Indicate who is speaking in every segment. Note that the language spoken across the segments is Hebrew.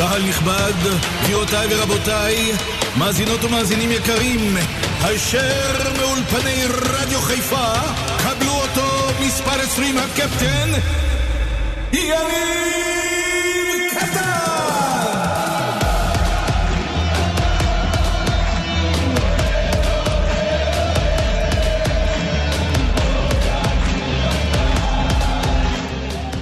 Speaker 1: קהל נכבד, גבירותיי ורבותיי, מאזינות ומאזינים יקרים, הישר מאולפני רדיו חיפה, קבלו אותו מספר 20 הקפטן, יניב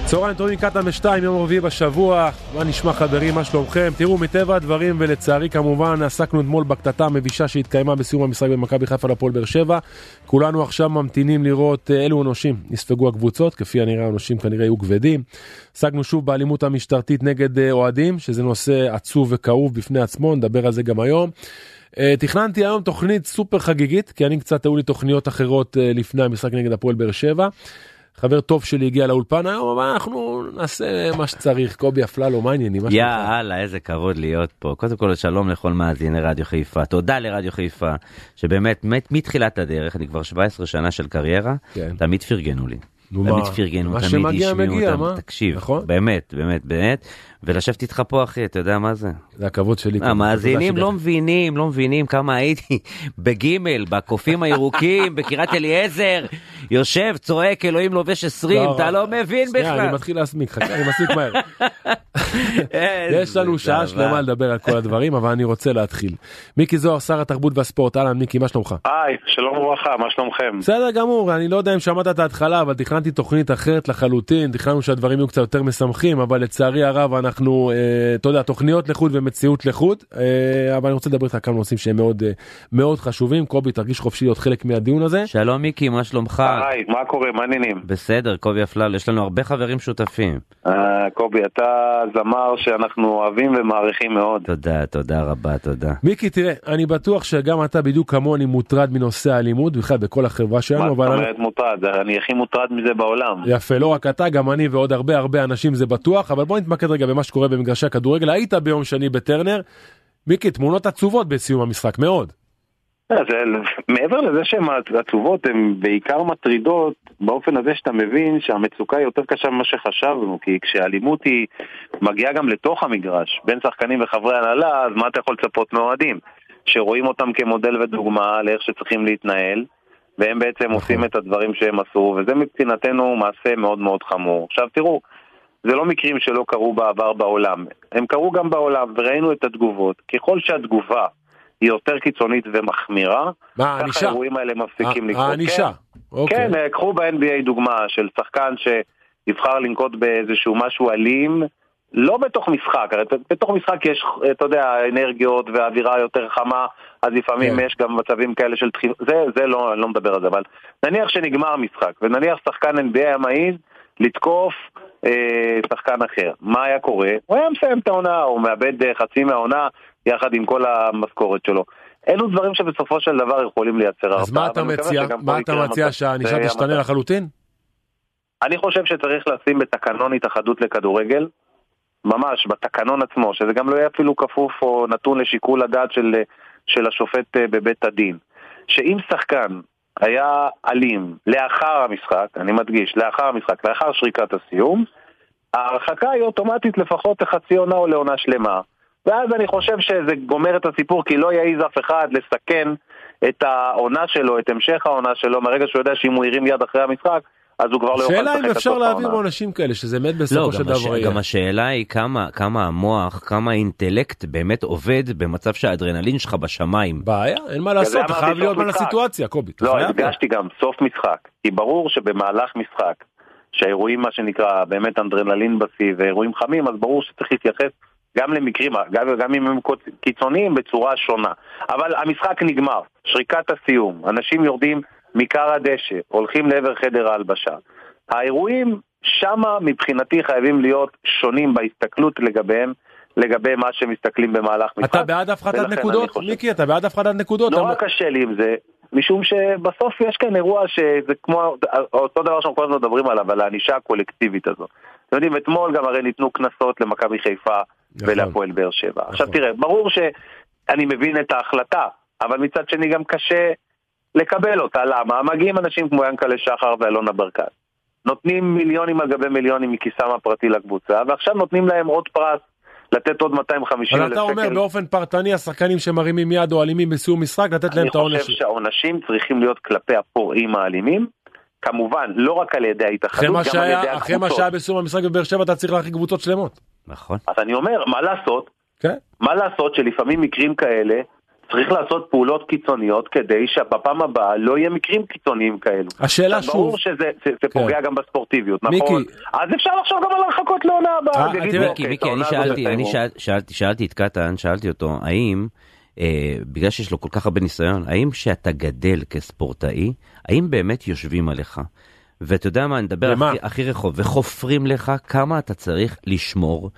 Speaker 2: צהריים טובים קטן בשתיים, יום רביעי בשבוע, מה נשמע חברים, מה שלומכם? תראו, מטבע הדברים ולצערי כמובן עסקנו אתמול בקטטה המבישה שהתקיימה בסיום המשחק במכבי חיפה לפועל באר שבע. כולנו עכשיו ממתינים לראות אה, אילו אנושים נספגו הקבוצות, כפי הנראה האנושים כנראה יהיו כבדים. עסקנו שוב באלימות המשטרתית נגד אה, אוהדים, שזה נושא עצוב וכאוב בפני עצמו, נדבר על זה גם היום. Uh, תכננתי היום תוכנית סופר חגיגית, כי אני קצת היו לי תוכניות אחרות לפני המשחק נגד הפועל באר שבע. חבר טוב שלי הגיע לאולפן היום, אבל אנחנו נעשה מה שצריך. קובי אפללו, מה העניינים?
Speaker 3: יאללה, איזה כבוד להיות פה. קודם כל, שלום לכל מאזיני רדיו חיפה. תודה לרדיו חיפה, שבאמת, מתחילת הדרך, אני כבר 17 שנה של קריירה, כן. תמיד פרגנו לי. תמיד פרגנו, תמיד השמיעו אותם, תקשיב, נכון? באמת, באמת, באמת. ולשבת איתך פה אחי אתה יודע מה זה.
Speaker 2: זה הכבוד שלי.
Speaker 3: המאזינים לא מבינים לא מבינים כמה הייתי בגימל בקופים הירוקים בקריית אליעזר יושב צועק אלוהים לובש 20 לא, אתה לא מבין בכלל.
Speaker 2: אני מתחיל להסמיק חכה אני מסמיק מהר. יש לנו שעה שלמה לדבר על כל הדברים אבל אני רוצה להתחיל. מיקי זוהר שר התרבות והספורט אהלן מיקי מה שלומך?
Speaker 4: היי שלום וברכה מה שלומכם?
Speaker 2: בסדר גמור אני לא יודע אם שמעת את ההתחלה אבל תכננתי תוכנית אחרת לחלוטין תכננו שהדברים יהיו קצת יותר משמחים אבל לצערי הרב אנחנו, אה, אתה יודע, תוכניות לחוד ומציאות לחוד, אה, אבל אני רוצה לדבר איתך כמה נושאים שהם מאוד אה, מאוד חשובים. קובי, תרגיש חופשי להיות חלק מהדיון הזה.
Speaker 3: שלום מיקי, מה שלומך?
Speaker 4: היי, מה קורה? מה העניינים?
Speaker 3: בסדר, קובי אפלל, יש לנו הרבה חברים שותפים.
Speaker 4: קובי, אתה זמר שאנחנו אוהבים ומעריכים מאוד.
Speaker 3: תודה, תודה רבה, תודה.
Speaker 2: מיקי, תראה, אני בטוח שגם אתה בדיוק כמוני מוטרד מנושא האלימות, בכלל בכל החברה שלנו.
Speaker 4: מה זאת אומרת מוטרד? אני הכי מוטרד מזה בעולם.
Speaker 2: יפה, לא רק אתה, גם אני ועוד הרבה הרבה אנשים זה בטוח, אבל בוא נתמקד רגע במה שקורה במגרשי הכדורגל. היית ביום שני בטרנר, מיקי, תמונות עצובות בסיום המשחק, מאוד.
Speaker 4: אה, זה, מעבר לזה שהן עצובות, הן בעיקר מטרידות באופן הזה שאתה מבין שהמצוקה היא יותר קשה ממה שחשבנו, כי כשהאלימות היא מגיעה גם לתוך המגרש, בין שחקנים וחברי הנהלה, אז מה אתה יכול לצפות מאוהדים? שרואים אותם כמודל ודוגמה לאיך שצריכים להתנהל, והם בעצם נכון. עושים את הדברים שהם עשו, וזה מבחינתנו מעשה מאוד מאוד חמור. עכשיו תראו, זה לא מקרים שלא קרו בעבר בעולם, הם קרו גם בעולם וראינו את התגובות. ככל שהתגובה היא יותר קיצונית ומחמירה, ככה האירועים האלה מפסיקים לקרות.
Speaker 2: הענישה,
Speaker 4: כן, אוקיי. כן, אה, קחו ב-NBA דוגמה של שחקן שיבחר לנקוט באיזשהו משהו אלים, לא בתוך משחק, הרי בתוך משחק יש, אתה יודע, אנרגיות ואווירה יותר חמה, אז לפעמים כן. יש גם מצבים כאלה של דחיפה, זה, זה לא, אני לא מדבר על זה, אבל נניח שנגמר משחק, ונניח שחקן NBA היה מעז לתקוף אה, שחקן אחר. מה היה קורה? הוא היה מסיים את העונה, הוא מאבד אה, חצי מהעונה יחד עם כל המשכורת שלו. אלו דברים שבסופו של דבר יכולים לייצר
Speaker 2: הרפאה. אז מה אתה מציע? מה אתה מציע שהענישה תשתנה לחלוטין?
Speaker 4: אני חושב שצריך לשים בתקנון התאחדות לכדורגל, ממש בתקנון עצמו, שזה גם לא יהיה אפילו כפוף או נתון לשיקול הדעת של, של השופט אה, בבית הדין. שאם שחקן היה אלים לאחר המשחק, אני מדגיש, לאחר המשחק, לאחר שריקת הסיום, ההרחקה היא אוטומטית לפחות לחצי עונה או לעונה שלמה. ואז אני חושב שזה גומר את הסיפור, כי לא יעז אף אחד לסכן את העונה שלו, את המשך העונה שלו, מהרגע שהוא יודע שאם הוא הרים יד אחרי המשחק, אז הוא כבר לא יוכל לשחק את
Speaker 2: השאלה אם אפשר להעביר עונשים כאלה, שזה מת בסופו לא, של דבר
Speaker 3: יהיה. גם השאלה היא כמה, כמה המוח, כמה האינטלקט באמת עובד במצב שהאדרנלין שלך בשמיים.
Speaker 2: בעיה, אין מה לעשות, אתה חייב להיות על הסיטואציה, קובי.
Speaker 4: לא, הדגשתי גם סוף משחק, כי ברור שבמהלך משחק, שהאירועים מה שנקרא באמת אדרנלין בשיא ואירועים חמים, אז ברור שצריך להתייחס גם למקרים, גם, גם אם הם קיצוניים בצורה שונה. אבל המשחק נגמר, שריקת הסיום, אנשים יורדים מכר הדשא, הולכים לעבר חדר ההלבשה. האירועים שמה מבחינתי חייבים להיות שונים בהסתכלות לגביהם. לגבי מה שמסתכלים במהלך
Speaker 2: משחק. אתה בעד הפחתת נקודות? מיקי, אתה בעד הפחתת נקודות?
Speaker 4: נורא קשה לי עם זה, משום שבסוף יש כאן אירוע שזה כמו, אותו דבר שאנחנו כל הזמן מדברים עליו, על הענישה הקולקטיבית הזאת. אתם יודעים, אתמול גם הרי ניתנו קנסות למכבי חיפה נכון. ולהפועל באר שבע. עכשיו נכון. תראה, ברור שאני מבין את ההחלטה, אבל מצד שני גם קשה לקבל אותה, למה? מגיעים אנשים כמו ינקלה שחר ואלונה ברקת. נותנים מיליונים על גבי מיליונים מכיסם הפרטי לקבוצה, ועכשיו נותנים להם עוד פרס לתת עוד 250
Speaker 2: אלף שקל. אבל אתה אומר באופן פרטני השחקנים שמרימים יד או אלימים בסיום משחק, לתת להם את העונש.
Speaker 4: אני חושב שהעונשים צריכים להיות כלפי הפורעים האלימים. כמובן, לא רק על ידי ההתאחדות, גם שהיה, על ידי הקבוצות.
Speaker 2: אחרי מה שהיה בסיום המשחק בבאר שבע אתה צריך להרחיק קבוצות שלמות.
Speaker 3: נכון.
Speaker 4: אז אני אומר, מה לעשות? כן. מה לעשות שלפעמים מקרים כאלה צריך לעשות פעולות קיצוניות כדי שבפעם הבאה לא יהיה מקרים קיצוניים כאלו.
Speaker 2: השאלה שוב... ברור
Speaker 4: שזה זה, זה כן. פוגע גם בספורטיביות, נכון? מיקי... אז אפשר לחשוב גם על הרחקות לעונה הבאה.
Speaker 3: אה, מיקי, אוקיי, מיקי, אני שאלתי, אני שאלתי, שאלתי את קטן, שאלתי אותו, האם... אה, בגלל שיש לו כל כך הרבה ניסיון, האם שאתה גדל כספורטאי, האם באמת יושבים עליך? ואתה יודע מה, אני מדבר הכי, הכי רחוב, וחופרים לך כמה אתה צריך לשמור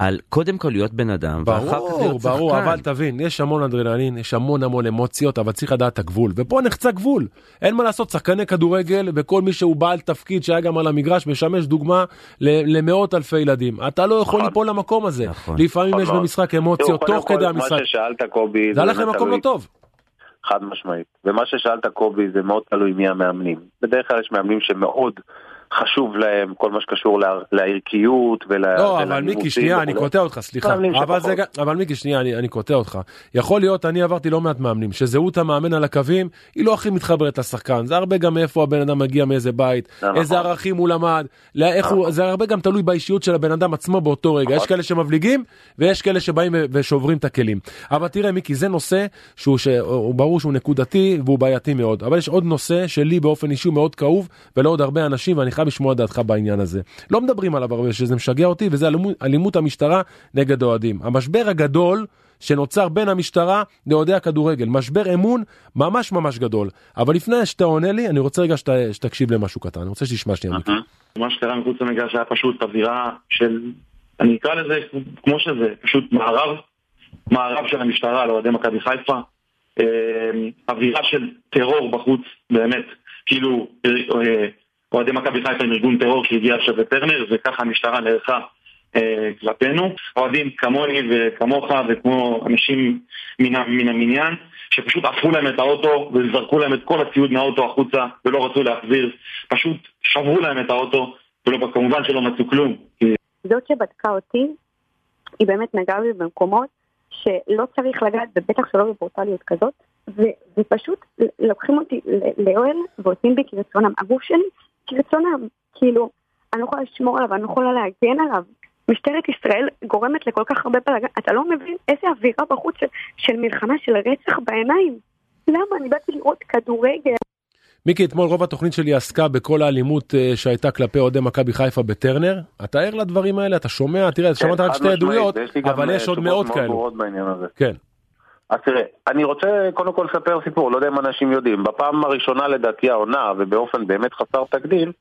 Speaker 3: על קודם כל להיות בן אדם,
Speaker 2: ברור, ואחר כך להיות שחקן. ברור, אבל תבין, יש המון אדרנלין, יש המון המון אמוציות, אבל צריך לדעת את הגבול, ופה נחצה גבול. אין מה לעשות, שחקני כדורגל וכל מי שהוא בעל תפקיד שהיה גם על המגרש, משמש דוגמה למאות אלפי ילדים. אתה לא יכול נכון. ליפול למקום הזה. נכון. לפעמים יש נכון. במשחק אמוציות תוך כדי המשחק.
Speaker 4: מה ששאלת קובי,
Speaker 2: זה הלך למקום לא טוב.
Speaker 4: חד משמעית. ומה ששאלת קובי זה מאוד תלוי מי המאמנים. בדרך כלל יש מאמנים שמאוד חשוב להם כל מה שקשור לערכיות ול...
Speaker 2: לא, אבל מיקי, שנייה, אני קוטע אותך, סליחה. אבל, זה, אבל מיקי, שנייה, אני, אני קוטע אותך. יכול להיות, אני עברתי לא מעט מאמנים, שזהות המאמן על הקווים היא לא הכי מתחברת לשחקן. זה הרבה גם מאיפה הבן אדם מגיע, מאיזה בית, נכון. איזה ערכים הוא למד, איך הוא, נכון. זה הרבה גם תלוי באישיות של הבן אדם עצמו באותו רגע. יש נכון. כאלה שמבליגים, ויש כאלה שבאים ושוברים את הכלים. אבל תראה, מיקי, זה נושא שהוא, שהוא ברור שהוא נקודתי והוא בעייתי מאוד. אבל יש עוד נושא שלי באופן אישי מאוד כאוב, ולעוד הרבה אנשים, ואני חייב לשמוע דעתך בעניין הזה. לא מדברים עליו הרבה, שזה משגע אותי, וזה אלימות, אלימות המשטרה נגד אוהדים. המשבר הגדול שנוצר בין המשטרה לאוהדי הכדורגל. משבר אמון ממש ממש גדול. אבל לפני שאתה עונה לי, אני רוצה רגע שת, שתקשיב למשהו קטן, אני רוצה שתשמע שנייה.
Speaker 5: מה שקרה מחוץ למגרש היה פשוט אווירה של, אני אקרא לזה כמו שזה, פשוט מערב, מערב של המשטרה לאוהדי מכבי חיפה. אה, אווירה של טרור בחוץ, באמת. כאילו, אה, אוהדי מכבי חיפה עם ארגון טרור שהגיע עכשיו לטרנר, וככה המשטרה נערכה אה, כלפינו. אוהדים כמוני וכמוך וכמו אנשים מן, מן המניין, שפשוט עפו להם את האוטו וזרקו להם את כל הציוד מהאוטו החוצה ולא רצו להחזיר, פשוט שברו להם את האוטו, וכמובן שלא מצאו כלום.
Speaker 6: זאת שבדקה אותי, היא באמת נגעה בי במקומות שלא צריך לגעת, ובטח שלא בברוטליות כזאת, ופשוט לוקחים אותי לאוהל ועושים בי כרצונם. הגוף שלי כרצונם. כאילו, אני לא יכולה לשמור עליו, אני לא יכולה להגן עליו. משטרת ישראל גורמת לכל כך הרבה בלאגן, אתה לא מבין איזה אווירה בחוץ של, של מלחמה, של רצח בעיניים. למה? אני באתי לראות כדורגל.
Speaker 2: מיקי, אתמול רוב התוכנית שלי עסקה בכל האלימות uh, שהייתה כלפי אוהדי מכבי חיפה בטרנר. אתה ער לדברים האלה? אתה שומע? תראה, כן, שמעת רק שתי עדויות, אבל יש עוד מאות כאלו. כן.
Speaker 4: אז תראה, אני רוצה קודם כל לספר סיפור, לא יודע אם אנשים יודעים. בפעם הראשונה לדעתי העונה, ובאופן באמת חסר תקדים,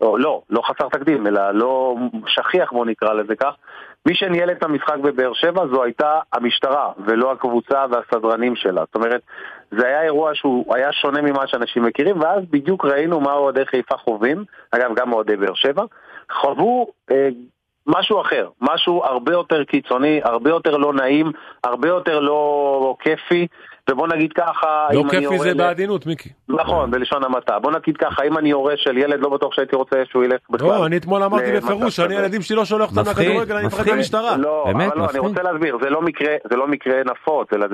Speaker 4: או לא, לא חסר תקדים, אלא לא שכיח בוא נקרא לזה כך, מי שניהל את המשחק בבאר שבע זו הייתה המשטרה, ולא הקבוצה והסדרנים שלה. זאת אומרת, זה היה אירוע שהוא היה שונה ממה שאנשים מכירים, ואז בדיוק ראינו מה אוהדי חיפה חווים, אגב גם אוהדי באר שבע, חוו אה, משהו אחר, משהו הרבה יותר קיצוני, הרבה יותר לא נעים, הרבה יותר לא כיפי, ובוא נגיד ככה...
Speaker 2: לא כיפי זה בעדינות, מיקי.
Speaker 4: נכון, בלשון המעטה. בוא נגיד ככה, אם אני הורה של ילד, לא בטוח שהייתי רוצה שהוא ילך בכלל.
Speaker 2: לא, אני אתמול אמרתי בפירוש, אני ילדים שלי לא שולח אותם לכדורגל, אני מפחד מהמשטרה.
Speaker 4: לא, אבל לא, אני רוצה להסביר, זה לא מקרה לא נפוץ, אלא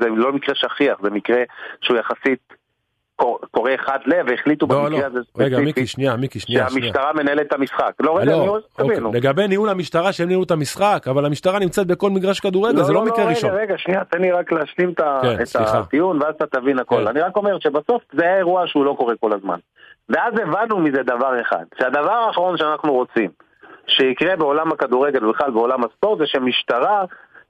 Speaker 4: זה לא מקרה שכיח, זה מקרה שהוא יחסית קורא אחד לב, והחליטו לא, במקרה לא. הזה
Speaker 2: ספציפית, רגע מיקי שנייה, מיקי שנייה,
Speaker 4: שהמשטרה מנהלת את המשחק. לא, רגע,
Speaker 2: לא, אוקיי. לגבי ניהול המשטרה שהם ניהלו את המשחק, אבל המשטרה נמצאת בכל מגרש כדורגל, לא, זה לא, לא מקרה
Speaker 4: רגע,
Speaker 2: ראשון.
Speaker 4: רגע, שנייה, תן לי רק להשלים את כן, הטיעון, ואז אתה תבין הכל. כן. אני רק אומר שבסוף זה היה אירוע שהוא לא קורה כל הזמן. ואז הבנו מזה דבר אחד, שהדבר האחרון שאנחנו רוצים, שיקרה בעולם הכדורגל ובכלל בעולם הספורט, זה שמשטרה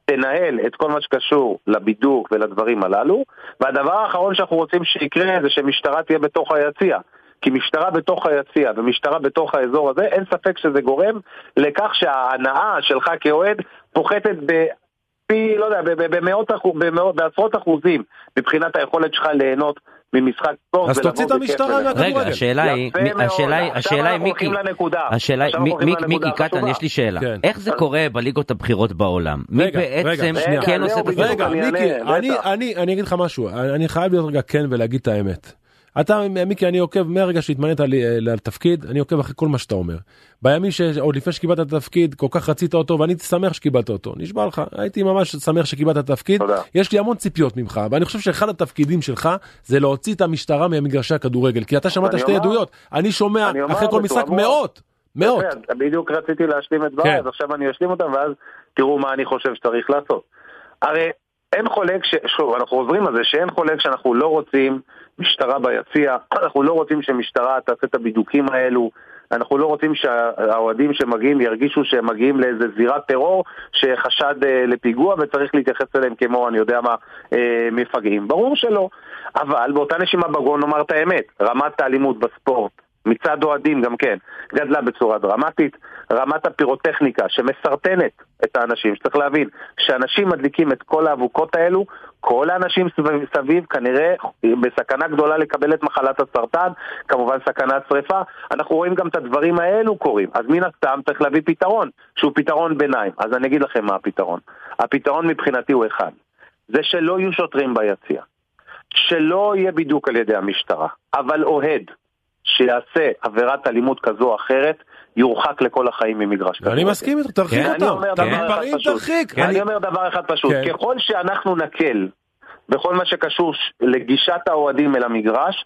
Speaker 4: תנהל את כל מה שקשור לבידוק ולדברים הללו, והדבר האחרון שאנחנו רוצים שיקרה זה שמשטרה תהיה בתוך היציע. כי משטרה בתוך היציע ומשטרה בתוך האזור הזה, אין ספק שזה גורם לכך שההנאה שלך כאוהד פוחתת בפי, לא יודע, במאות, במאות, בעשרות אחוזים מבחינת היכולת שלך ליהנות ממשחק ספורט.
Speaker 2: אז תוציא את המשטרה מהכדורגל.
Speaker 3: רגע, השאלה היא, השאלה היא, השאלה היא מיקי, השאלה היא, מיקי קטן, יש לי שאלה. כן. איך זה קורה בליגות הבכירות בעולם? מי בעצם כן עושה את
Speaker 2: זה? רגע, מיקי, אני אגיד לך משהו, אני חייב להיות רגע כן ולהגיד את האמת. אתה, מיקי, אני עוקב מהרגע שהתמנית לתפקיד, אני עוקב אחרי כל מה שאתה אומר. בימים שעוד לפני שקיבלת את התפקיד, כל כך רצית אותו, ואני שמח שקיבלת אותו. נשבע לך, הייתי ממש שמח שקיבלת את התפקיד. תודה. יש לי המון ציפיות ממך, ואני חושב שאחד התפקידים שלך זה להוציא את המשטרה ממגרשי הכדורגל, כי אתה שמעת שתי עדויות, אני שומע אני אחרי כל משחק מאות. מאות.
Speaker 4: בדיוק רציתי להשלים את דבריי, כן. אז עכשיו אני אשלים אותם, ואז תראו מה אני חושב שצריך לעשות. הרי אין חולק, ש... שוב, אנחנו עוזרים על זה, שאין חולק שאנחנו לא רוצים משטרה ביציע, אנחנו לא רוצים שמשטרה תעשה את הבידוקים האלו, אנחנו לא רוצים שהאוהדים שמגיעים ירגישו שהם מגיעים לאיזה זירת טרור שחשד אה, לפיגוע וצריך להתייחס אליהם כמו, אני יודע מה, אה, מפגעים. ברור שלא. אבל באותה נשימה בגון נאמר את האמת, רמת האלימות בספורט מצד אוהדים גם כן, גדלה בצורה דרמטית. רמת הפירוטכניקה שמסרטנת את האנשים, שצריך להבין, כשאנשים מדליקים את כל האבוקות האלו, כל האנשים סביב, כנראה בסכנה גדולה לקבל את מחלת הסרטן, כמובן סכנת שרפה. אנחנו רואים גם את הדברים האלו קורים, אז מן הסתם צריך להביא פתרון, שהוא פתרון ביניים. אז אני אגיד לכם מה הפתרון. הפתרון מבחינתי הוא אחד, זה שלא יהיו שוטרים ביציע, שלא יהיה בידוק על ידי המשטרה, אבל אוהד שיעשה עבירת אלימות כזו או אחרת, יורחק לכל החיים ממגרש
Speaker 2: כזה. אני מסכים איתך, תרחיק אותם, תרחיק.
Speaker 4: אני אומר דבר אחד פשוט, כן. ככל שאנחנו נקל בכל מה שקשור לגישת האוהדים אל המגרש,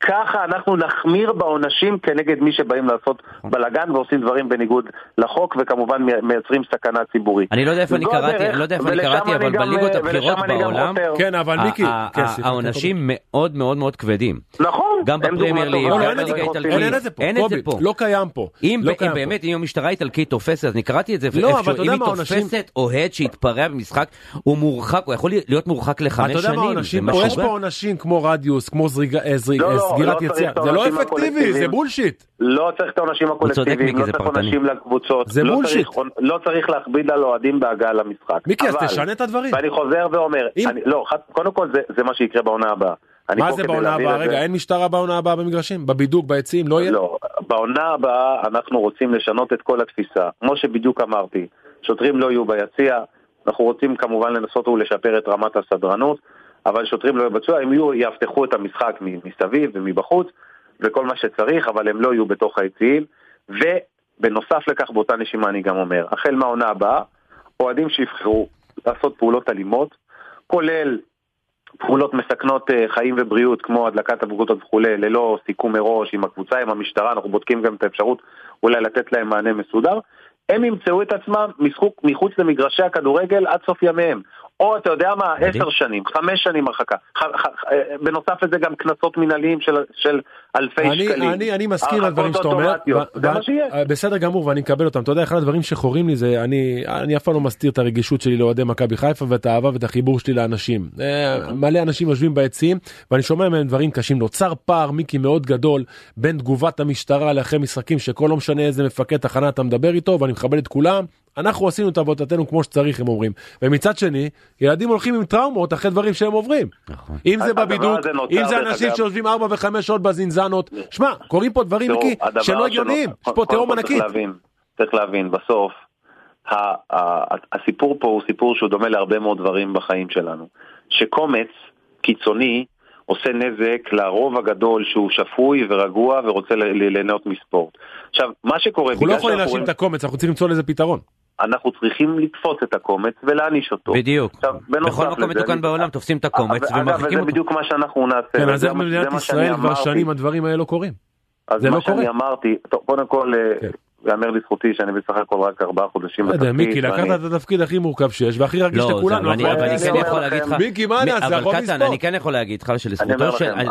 Speaker 4: ככה אנחנו נחמיר בעונשים כנגד מי שבאים לעשות בלאגן ועושים דברים בניגוד לחוק, וכמובן מייצרים סכנה ציבורית.
Speaker 3: אני לא יודע איפה אני קראתי, אני לא יודע איפה אני קראתי, אבל בליגות הבכירות בעולם,
Speaker 2: כן, אבל מיקי,
Speaker 3: כן, העונשים מאוד מאוד מאוד כבדים.
Speaker 4: נכון,
Speaker 3: גם בפרמייר ליג,
Speaker 2: גם בליגה האיטלקית. אין את זה פה, לא קיים פה.
Speaker 3: אם לא באמת, אם המשטרה האיטלקית תופסת, אז אני קראתי את זה, לא, אם היא תופסת אוהד שהתפרע במשחק, הוא מורחק, הוא יכול להיות מורחק לחמש
Speaker 2: יודע מה העונשים פה? יש פה עונשים כמו רדיוס, כמו אה, לא, לא, סגירת לא יציאה. זה לא אפקטיבי, זה בולשיט.
Speaker 4: לא צריך את העונשים הקולקטיביים, לא צריך עונשים לקבוצות.
Speaker 2: זה בולשיט.
Speaker 4: לא צריך להכביד על אוהדים בהגעה למשחק.
Speaker 2: מיקי, אז תשנה את הדברים.
Speaker 4: ואני חוזר ואומר, לא, קודם כל זה מה שיקרה בעונה הבאה.
Speaker 2: מה זה בעונה הבאה? רגע, אין משטרה בעונה הבאה במגרשים? בבידוק, ביציעים? לא יהיה?
Speaker 4: לא, בעונה הבאה אנחנו רוצים לשנות את כל התפיסה. כמו שבדיוק אמרתי, שוטרים לא יהיו ביציע, אנחנו רוצים כמובן לנסות ולשפר את רמת הסדרנות. אבל שוטרים לא יבצעו, הם יהיו, יאבטחו את המשחק מסביב ומבחוץ וכל מה שצריך, אבל הם לא יהיו בתוך היציעים. ובנוסף לכך, באותה נשימה אני גם אומר, החל מהעונה הבאה, אוהדים שיבחרו לעשות פעולות אלימות, כולל פעולות מסכנות אה, חיים ובריאות כמו הדלקת אבוקות וכולי, ללא סיכום מראש עם הקבוצה, עם המשטרה, אנחנו בודקים גם את האפשרות אולי לתת להם מענה מסודר. הם ימצאו את עצמם מחוץ למגרשי הכדורגל עד סוף ימיהם. או אתה יודע מה, עשר שנים, חמש שנים הרחקה. אה, בנוסף לזה גם קנסות מנהליים של, של אלפי
Speaker 2: אני,
Speaker 4: שקלים.
Speaker 2: אני, אני מסכים לדברים שאתה אומר.
Speaker 4: זה מה שיהיה.
Speaker 2: אה, בסדר גמור ואני מקבל אותם. אתה יודע, אחד הדברים שחורים לי זה, אני, אני אף פעם לא מסתיר את הרגישות שלי לאוהדי מכבי חיפה ואת האהבה ואת החיבור שלי לאנשים. אה, מלא אנשים יושבים ביציעים ואני שומע מהם דברים קשים. נוצר פער, מיקי, מאוד גדול בין תגובת המשטרה לאחרי משחקים שכל לא משנה איזה מפקד תחנה אתה מדבר איתו ואני מכבד את כולם. אנחנו עשינו את עבודתנו כמו שצריך הם אומרים ומצד שני ילדים הולכים עם טראומות אחרי דברים שהם עוברים נכון. אם זה בבידוד אם זה אנשים שיושבים 4 ו-5 שעות בזינזנות שמע קורים פה דברים שלא הגיוניים יש פה תהום ענקית.
Speaker 4: צריך להבין בסוף הסיפור פה הוא סיפור שהוא דומה להרבה מאוד דברים בחיים שלנו שקומץ קיצוני עושה נזק לרוב הגדול שהוא שפוי ורגוע ורוצה ליהנות מספורט. עכשיו, מה שקורה...
Speaker 2: אנחנו לא יכולים להאשים את הקומץ, אנחנו צריכים למצוא לזה פתרון.
Speaker 4: אנחנו צריכים לתפוס את הקומץ ולהעניש אותו.
Speaker 3: בדיוק. עכשיו, בכל מקום מתוקן בעולם תופסים את הקומץ ומרחיקים אותו.
Speaker 4: אגב, וזה בדיוק מה שאנחנו נעשה.
Speaker 2: כן, אז איך במדינת ישראל כבר שנים הדברים האלה לא קורים?
Speaker 4: זה לא קורה. אז מה שאני אמרתי, קודם כל, אה, כן. יאמר לזכותי שאני בסך הכל רק ארבעה חודשים
Speaker 2: בתפקיד. מיקי, לקחת את התפקיד הכי מורכב שיש והכי רגיש
Speaker 3: לא,
Speaker 2: לכולנו.
Speaker 3: אבל אני כן יכול להגיד לך,
Speaker 2: מיקי, מה נעשה?
Speaker 3: אבל קטן, אני כן יכול להגיד לך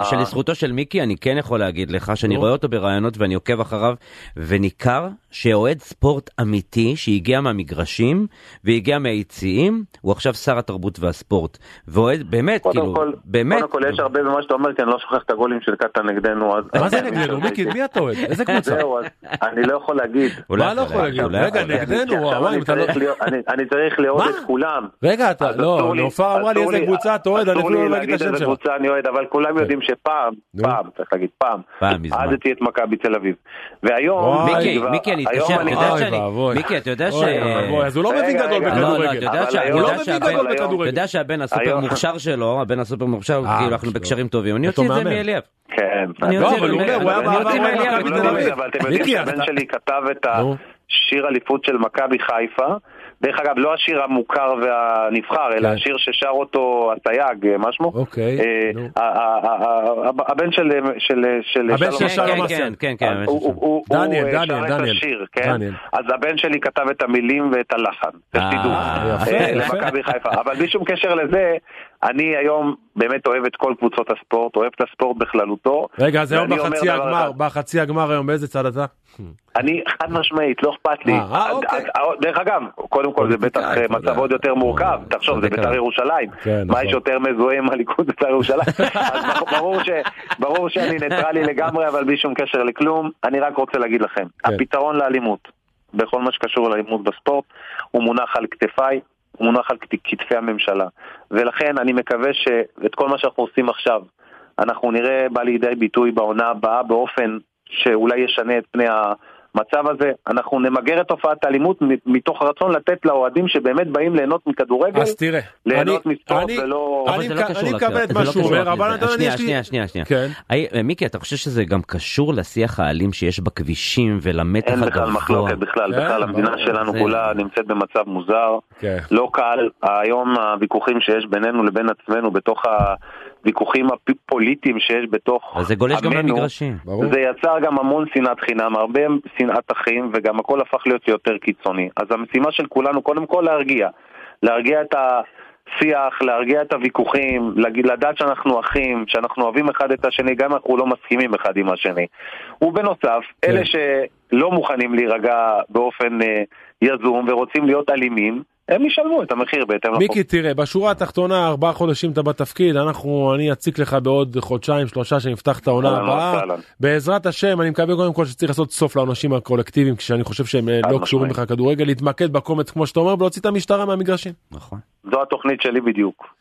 Speaker 3: שלזכותו של מיקי, אני כן יכול להגיד לך שאני רואה אותו ברעיונות ואני עוקב אחריו, וניכר שאוהד ספורט אמיתי שהגיע מהמגרשים והגיע מהיציעים, הוא עכשיו שר התרבות והספורט. ואוהד, באמת, כאילו, באמת.
Speaker 4: קודם כל יש הרבה במה שאתה אומר, כי אני לא שוכח את הגולים של קטן נגדנו.
Speaker 2: מה זה נגדנו? מיקי, מי אתה אוהד? איזה קבוצה?
Speaker 4: אני לא יכול להגיד.
Speaker 2: להגיד. מה לא יכול להגיד? רגע, נגדנו, וואי, אתה לא...
Speaker 4: אני צריך לאהוד את כולם.
Speaker 2: רגע, אתה, לא, נופר אמרה לי איזה קבוצה אתה אוהד, אני אפילו לא להגיד את השם
Speaker 4: שלך. קבוצה אני אוהד, אבל כולם יודעים שפעם, פעם, צריך להגיד פעם, אהדתי את מכבי תל אביב. והיום...
Speaker 3: מיקי, מיקי, אני אתקשר, אתה יודע שאני... מיקי, אתה יודע ש...
Speaker 2: אז הוא לא מבין גדול בכדורגל. הוא לא מבין גדול בכדורגל.
Speaker 3: אתה יודע שהבן הסופר מוכשר שלו, הבן הסופר מוכשר, כאילו אנחנו בקשרים טובים, אני אוציא את זה מאליאב.
Speaker 4: כן.
Speaker 2: לא, אבל הוא אומר, הוא היה בעבר
Speaker 4: במכבי תל אביב. אבל אתם יודעים שהבן שלי כתב את השיר אליפות של מכבי חיפה. דרך אגב, לא השיר המוכר והנבחר, אלא כן. השיר ששר אותו הסייג, מה שמו?
Speaker 2: אוקיי,
Speaker 4: הבן של...
Speaker 2: הבן של שלום
Speaker 3: כן, כן, כן.
Speaker 2: דניאל, דניאל,
Speaker 4: דניאל. אז הבן שלי כתב את המילים ואת הלחן.
Speaker 2: אה, יפה,
Speaker 4: יפה. למכבי חיפה. אבל בלי שום קשר לזה, אני היום באמת אוהב את כל קבוצות הספורט, אוהב את הספורט בכללותו.
Speaker 2: רגע, אז היום בחצי הגמר, בחצי הגמר היום באיזה צד אתה?
Speaker 4: אני חד משמעית, לא אכפת לי.
Speaker 2: אה, אוקיי.
Speaker 4: דרך אגב, קודם כל זה בטח מצב עוד יותר מורכב, תחשוב, זה בית"ר ירושלים.
Speaker 2: כן,
Speaker 4: מה יש
Speaker 2: נכון.
Speaker 4: יותר מזוהה עם הליכוד בית"ר ירושלים? אז ברור שאני ניטרלי לגמרי, אבל בלי שום קשר לכלום. אני רק רוצה להגיד לכם,
Speaker 2: כן.
Speaker 4: הפתרון לאלימות, בכל מה שקשור לאלימות בספורט, הוא מונח על כתפיי, מונח על כתפי הממשלה. ולכן אני מקווה שאת כל מה שאנחנו עושים עכשיו, אנחנו נראה בא לידי ביטוי בעונה הבאה באופן שאולי ישנה את פני המצב הזה. אנחנו נמגר את תופעת האלימות מתוך הרצון לתת לאוהדים שבאמת באים ליהנות מכדורגל,
Speaker 2: אז תראה,
Speaker 4: ליהנות
Speaker 2: אני-
Speaker 4: מספורט
Speaker 2: אני-
Speaker 4: ולא...
Speaker 3: לא
Speaker 2: אני. מקבל את
Speaker 3: זה
Speaker 2: מה
Speaker 3: לא
Speaker 2: שהוא אומר, אבל. אתה יודע,
Speaker 3: שנייה,
Speaker 2: יש לי-
Speaker 3: שנייה, שנייה, שנייה.
Speaker 2: כן.
Speaker 3: מיקי, אתה חושב שזה גם קשור לשיח האלים שיש בכבישים ולמתח
Speaker 4: אין
Speaker 3: הגבוה?
Speaker 4: בכלל מחלוקת בכלל,
Speaker 2: כן,
Speaker 4: בכלל המדינה שלנו כולה נמצאת במצב מוזר,
Speaker 2: כן.
Speaker 4: לא קל, היום הוויכוחים שיש בינינו לבין עצמנו בתוך הוויכוחים הפוליטיים שיש בתוך
Speaker 3: אז זה גולש גם
Speaker 4: עמנו,
Speaker 3: למגרשים.
Speaker 2: ברור.
Speaker 4: זה יצר גם המון שנאת חינם, הרבה שנאת אחים, וגם הכל הפך להיות יותר קיצוני. אז המשימה של כולנו, קודם כל להרגיע. להרגיע את השיח, להרגיע את הוויכוחים, לדעת שאנחנו אחים, שאנחנו אוהבים אחד את השני, גם אם אנחנו לא מסכימים אחד עם השני. ובנוסף,
Speaker 2: כן.
Speaker 4: אלה שלא מוכנים להירגע באופן אה, יזום ורוצים להיות אלימים, הם ישלמו את המחיר בהתאם לחוק.
Speaker 2: מיקי תראה בשורה התחתונה ארבעה חודשים אתה בתפקיד אנחנו אני אציק לך בעוד חודשיים שלושה שנפתח את העונה
Speaker 4: אהלן
Speaker 2: הבאה
Speaker 4: וסהלן.
Speaker 2: בעזרת השם אני מקווה קודם כל שצריך לעשות סוף לעונשים הקולקטיביים כשאני חושב שהם אה, לא. קשורים בכלל לכדורגל להתמקד בקומץ כמו שאתה אומר ולהוציא את המשטרה מהמגרשים.
Speaker 3: נכון.
Speaker 4: זו התוכנית שלי בדיוק.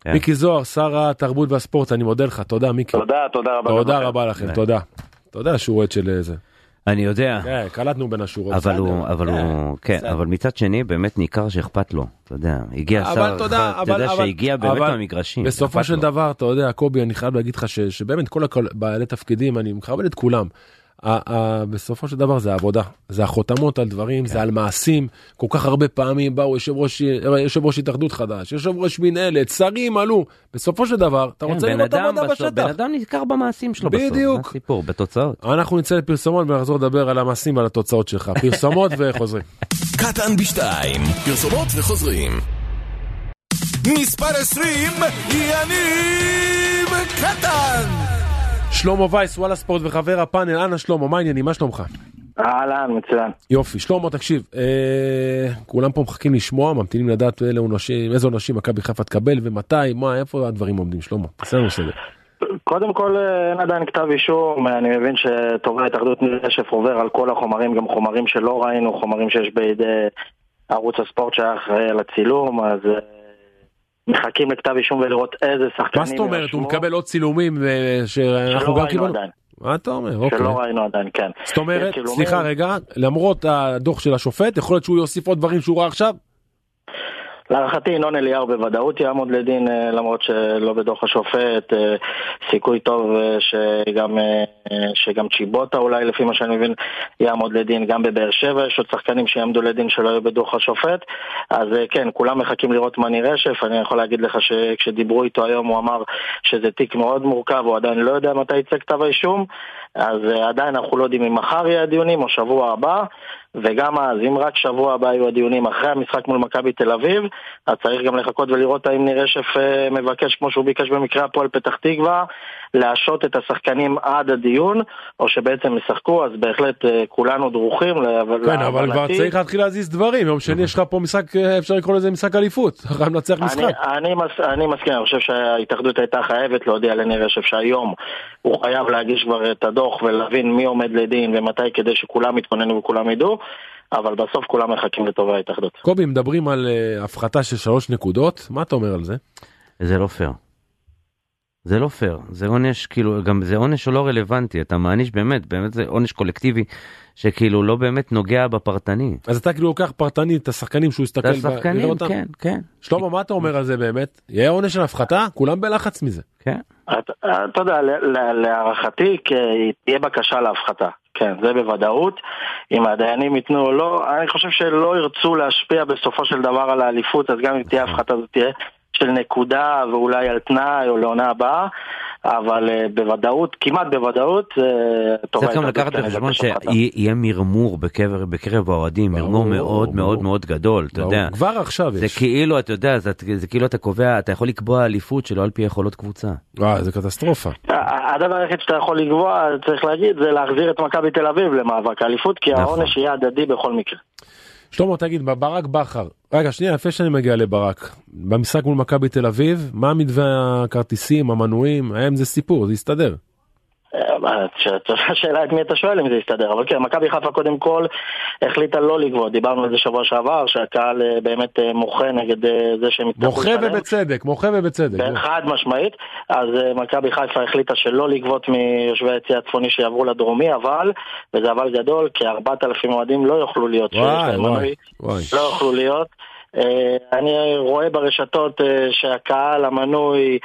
Speaker 3: כן.
Speaker 2: מיקי זוהר שר התרבות והספורט אני מודה לך תודה מיקי
Speaker 4: תודה, תודה רבה.
Speaker 2: תודה. רבה לכם. תודה. אתה יודע שהוא אוהד של אה, זה.
Speaker 3: אני יודע.
Speaker 2: כן, קלטנו בין השורות.
Speaker 3: אבל. הוא, אבל הוא, כן. אבל מצד שני באמת ניכר שאכפת לו, אתה יודע, הגיע שר
Speaker 2: אתה יודע,
Speaker 3: שהגיע באמת מהמגרשים,
Speaker 2: בסופו של. דבר, אתה יודע, קובי, אני חייב להגיד לך שבאמת כל הכל- בעלי תפקידים, אני מכבד את כולם. בסופו של דבר זה עבודה, זה החותמות על דברים,
Speaker 3: כן.
Speaker 2: זה על מעשים. כל כך הרבה פעמים באו יושב ראש, יושב ראש התאחדות חדש, יושב ראש מנהלת, שרים עלו. בסופו של דבר, אתה
Speaker 3: כן,
Speaker 2: רוצה
Speaker 3: בן
Speaker 2: לראות עבודה
Speaker 3: בסוף, בן
Speaker 2: בשטח.
Speaker 3: אדם נזכר במעשים שלו בסוף,
Speaker 2: בדיוק.
Speaker 3: הסיפור, בתוצאות.
Speaker 2: אנחנו נצא לפרסומות ונחזור לדבר על המעשים ועל התוצאות שלך. פרסומות וחוזרים.
Speaker 1: קטן בשתיים, פרסומות וחוזרים. מספר 20, יניב קטן!
Speaker 2: שלמה וייס, וואלה ספורט וחבר הפאנל, אנא שלמה, מה העניינים? מה שלומך?
Speaker 5: אהלן, מצוין.
Speaker 2: יופי, שלמה תקשיב, אה, כולם פה מחכים לשמוע, ממתינים לדעת אילו עונשים, איזה עונשים מכבי חיפה תקבל ומתי, מה, איפה הדברים עומדים, שלמה? תעשה לנו סדר.
Speaker 5: קודם כל אה, אין עדיין כתב אישום, אני מבין שטובי ההתאחדות נשף עובר על כל החומרים, גם חומרים שלא ראינו, חומרים שיש בידי ערוץ הספורט שהיה אחראי על הצילום, אז אה, מחכים לכתב אישום ולראות איזה שחקנים
Speaker 2: מה זאת אומרת, הוא מקבל עוד צילומים אה, שאנחנו גם קיבלנו?
Speaker 5: עדיין,
Speaker 2: מה אתה אומר? אוקיי.
Speaker 5: שלא ראינו עדיין, כן.
Speaker 2: זאת אומרת. סליחה רגע, למרות הדוח של השופט, יכול להיות שהוא יוסיף עוד דברים שהוא ראה עכשיו?
Speaker 5: להערכתי ינון אליהו בוודאות יעמוד לדין אה, למרות שלא בדוח השופט, אה, סיכוי טוב אה, שגם, שגם צ'יבוטה אולי לפי מה שאני מבין יעמוד לדין, גם בבאר שבע. יש עוד שחקנים שיעמדו לדין שלא יהיו בדוח השופט, אז כן, כולם מחכים לראות מני רשף, אני יכול להגיד לך שכשדיברו איתו היום הוא אמר שזה תיק מאוד מורכב, הוא עדיין לא יודע מתי יצא כתב האישום, אז עדיין אנחנו לא יודעים אם מחר יהיה הדיונים או שבוע הבא. וגם אז, אם רק שבוע הבא יהיו הדיונים אחרי המשחק מול מכבי תל אביב, אז צריך גם לחכות ולראות האם ניר רשף אה, מבקש, כמו שהוא ביקש במקרה הפועל פתח תקווה, להשעות את השחקנים עד הדיון, או שבעצם ישחקו, אז בהחלט אה, כולנו דרוכים.
Speaker 2: כן, אבל כבר. צריך להתחיל להזיז דברים, יום שני יש לך פה משחק, אה, אפשר לקרוא לזה משחק אליפות, חייב לנצח
Speaker 5: אני,
Speaker 2: משחק.
Speaker 5: אני, מס, אני מסכים, אני חושב שההתאחדות הייתה חייבת להודיע לניר רשף שהיום הוא חייב להגיש כבר את הדוח ולהבין מי עומד לדין ומתי כדי שכולם יתכוננו וכולם ידעו, אבל בסוף כולם מחכים לטובה ההתאחדות.
Speaker 2: קובי, מדברים על אה, הפחתה של שלוש נקודות, מה אתה אומר על זה?
Speaker 3: זה לא פייר. זה לא פייר, זה עונש כאילו, גם זה עונש לא רלוונטי, אתה מעניש באמת, באמת זה עונש קולקטיבי, שכאילו לא באמת נוגע בפרטני.
Speaker 2: אז אתה כאילו לוקח פרטני את השחקנים שהוא יסתכל, את
Speaker 3: השחקנים, ב... כן, כן.
Speaker 2: שלמה, מה אתה אומר על זה באמת? יהיה עונש של הפחתה? כולם בלחץ מזה.
Speaker 3: כן.
Speaker 5: אתה יודע, להערכתי תהיה בקשה להפחתה. כן, זה בוודאות. אם הדיינים ייתנו או לא, אני חושב שלא ירצו להשפיע בסופו של דבר על האליפות, אז גם אם תהיה הפחתה זאת תהיה של נקודה ואולי על תנאי או לעונה הבאה. אבל uh, בוודאות, כמעט בוודאות, uh,
Speaker 3: צריך גם לקחת בחשבון שיהיה מרמור בקרב, בקרב האוהדים, מרמור מאוד מאוד מאוד גדול, אתה יודע.
Speaker 2: כבר עכשיו
Speaker 3: יש. זה כאילו, אתה יודע, זה, זה כאילו אתה קובע, אתה יכול לקבוע אליפות שלא על פי יכולות קבוצה.
Speaker 2: וואי, זה קטסטרופה.
Speaker 5: הדבר היחיד שאתה יכול לקבוע, צריך להגיד, זה להחזיר את מכבי תל אביב למאבק האליפות, כי נכון. העונש יהיה הדדי בכל מקרה.
Speaker 2: שלמה תגיד ברק בכר רגע שנייה לפני שאני מגיע לברק במשחק מול מכבי תל אביב מה מתווה הכרטיסים המנויים האם זה סיפור זה יסתדר.
Speaker 5: השאלה את מי אתה שואל אם זה יסתדר, אבל כן, מכבי חיפה קודם כל החליטה לא לגבות, דיברנו על זה שבוע שעבר, שהקהל אה, באמת אה, מוחה נגד אה, זה שהם
Speaker 2: יצטרכו מוחה ובצדק, מוחה ובצדק.
Speaker 5: חד משמעית, אז מכבי חיפה החליטה שלא לגבות מיושבי היציא הצפוני שיעברו לדרומי, אבל, וזה אבל גדול, כ-4,000 אוהדים לא יוכלו להיות,
Speaker 2: וואי, וואי, וואי.
Speaker 5: לא יוכלו להיות. אני רואה ברשתות שהקהל המנוי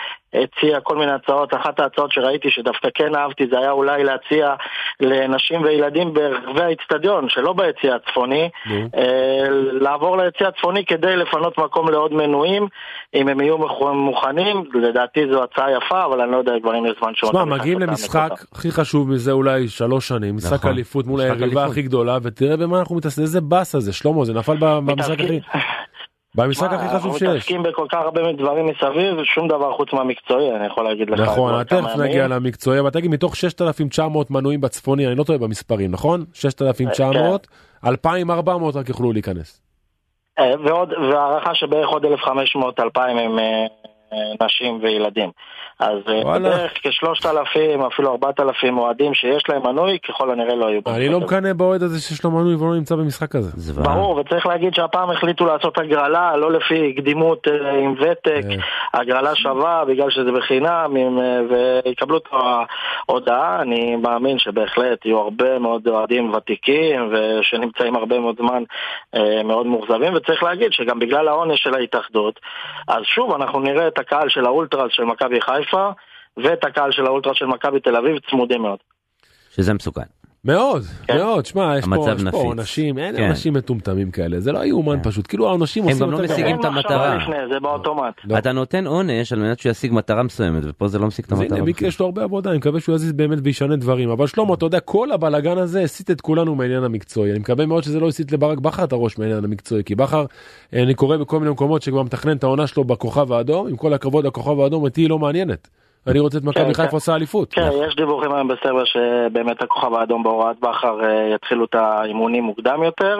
Speaker 5: הציע כל מיני הצעות, אחת ההצעות שראיתי שדווקא כן אהבתי זה היה אולי להציע לנשים וילדים ברחבי האיצטדיון, שלא ביציא הצפוני, אה, לעבור ליציא הצפוני כדי לפנות מקום לעוד מנויים, אם הם יהיו מוכנים, לדעתי זו הצעה יפה, אבל אני לא יודע כבר אם יש זמן
Speaker 2: שעוד. שמע, מגיעים למשחק הכי חשוב מזה אולי שלוש שנים, משחק נכון. אליפות מול היריבה הכי גדולה, ותראה במה אנחנו מתעסקים, איזה באסה זה, שלמה, זה נפל במשחק הכי... במשחק הכי חשוב שיש. אנחנו
Speaker 5: מתעסקים בכל כך הרבה דברים מסביב, שום דבר חוץ מהמקצועי, אני יכול להגיד לך.
Speaker 2: נכון, תכף נגיע למקצועי, אבל תגיד, מתוך 6,900 מנויים בצפוני, אני לא טועה במספרים, נכון? 6,900, 2,400 רק יוכלו להיכנס.
Speaker 5: אה, ועוד, והערכה שבערך עוד 1,500, 2,000 הם נשים וילדים. אז אה, וואלה. בערך כשלושת אלפים, אפילו ארבעת אלפים אוהדים שיש להם מנוי, ככל הנראה לא היו.
Speaker 2: אני לא מקנא באוהד הזה שיש לו מנוי ולא נמצא במשחק הזה.
Speaker 5: ברור, וצריך להגיד שהפעם החליטו לעשות הגרלה, לא לפי קדימות אה, עם ותק, אה. הגרלה שווה בגלל שזה בחינם, ויקבלו את ההודעה. אני מאמין שבהחלט יהיו הרבה מאוד אוהדים ותיקים, ושנמצאים הרבה מאוד זמן מאוד מאוכזבים, וצריך להגיד שגם בגלל העונש של ההתאחדות, אז שוב, אנחנו נראה את הקהל של האולטרס של מכבי חיפה ואת הקהל של האולטרס של מכבי תל אביב צמודים מאוד.
Speaker 3: שזה מסוכן.
Speaker 2: מאוד, כן. מאוד, שמע, יש פה, יש פה עונשים, אין כן. אנשים מטומטמים כאלה, זה לא יאומן כן. פשוט, כאילו העונשים
Speaker 3: עושים. הם גם לא משיגים את המטרה.
Speaker 5: זה באוטומט.
Speaker 3: לא. אתה נותן עונש על מנת שהוא ישיג מטרה מסוימת, ופה זה לא משיג את המטרה.
Speaker 2: מיקי יש לו הרבה עבודה, אני מקווה שהוא יזיז באמת וישנה דברים, אבל שלמה, אתה יודע, כל הבלאגן הזה הסיט את כולנו מהעניין המקצועי, אני מקווה מאוד שזה לא הסיט לברק בכר את הראש מהעניין המקצועי, כי בכר, אה, אני קורא בכל מיני מקומות שכבר מתכנן את העונה שלו בכוכב האדום, עם כל הכבוד הכוכב האדום אותי לא מעניינת. אני רוצה את מכבי כן, חיפה כן. עושה אליפות.
Speaker 5: כן, יש דיווחים היום בסרבר שבאמת הכוכב האדום בהוראת בכר אה, יתחילו את האימונים מוקדם יותר.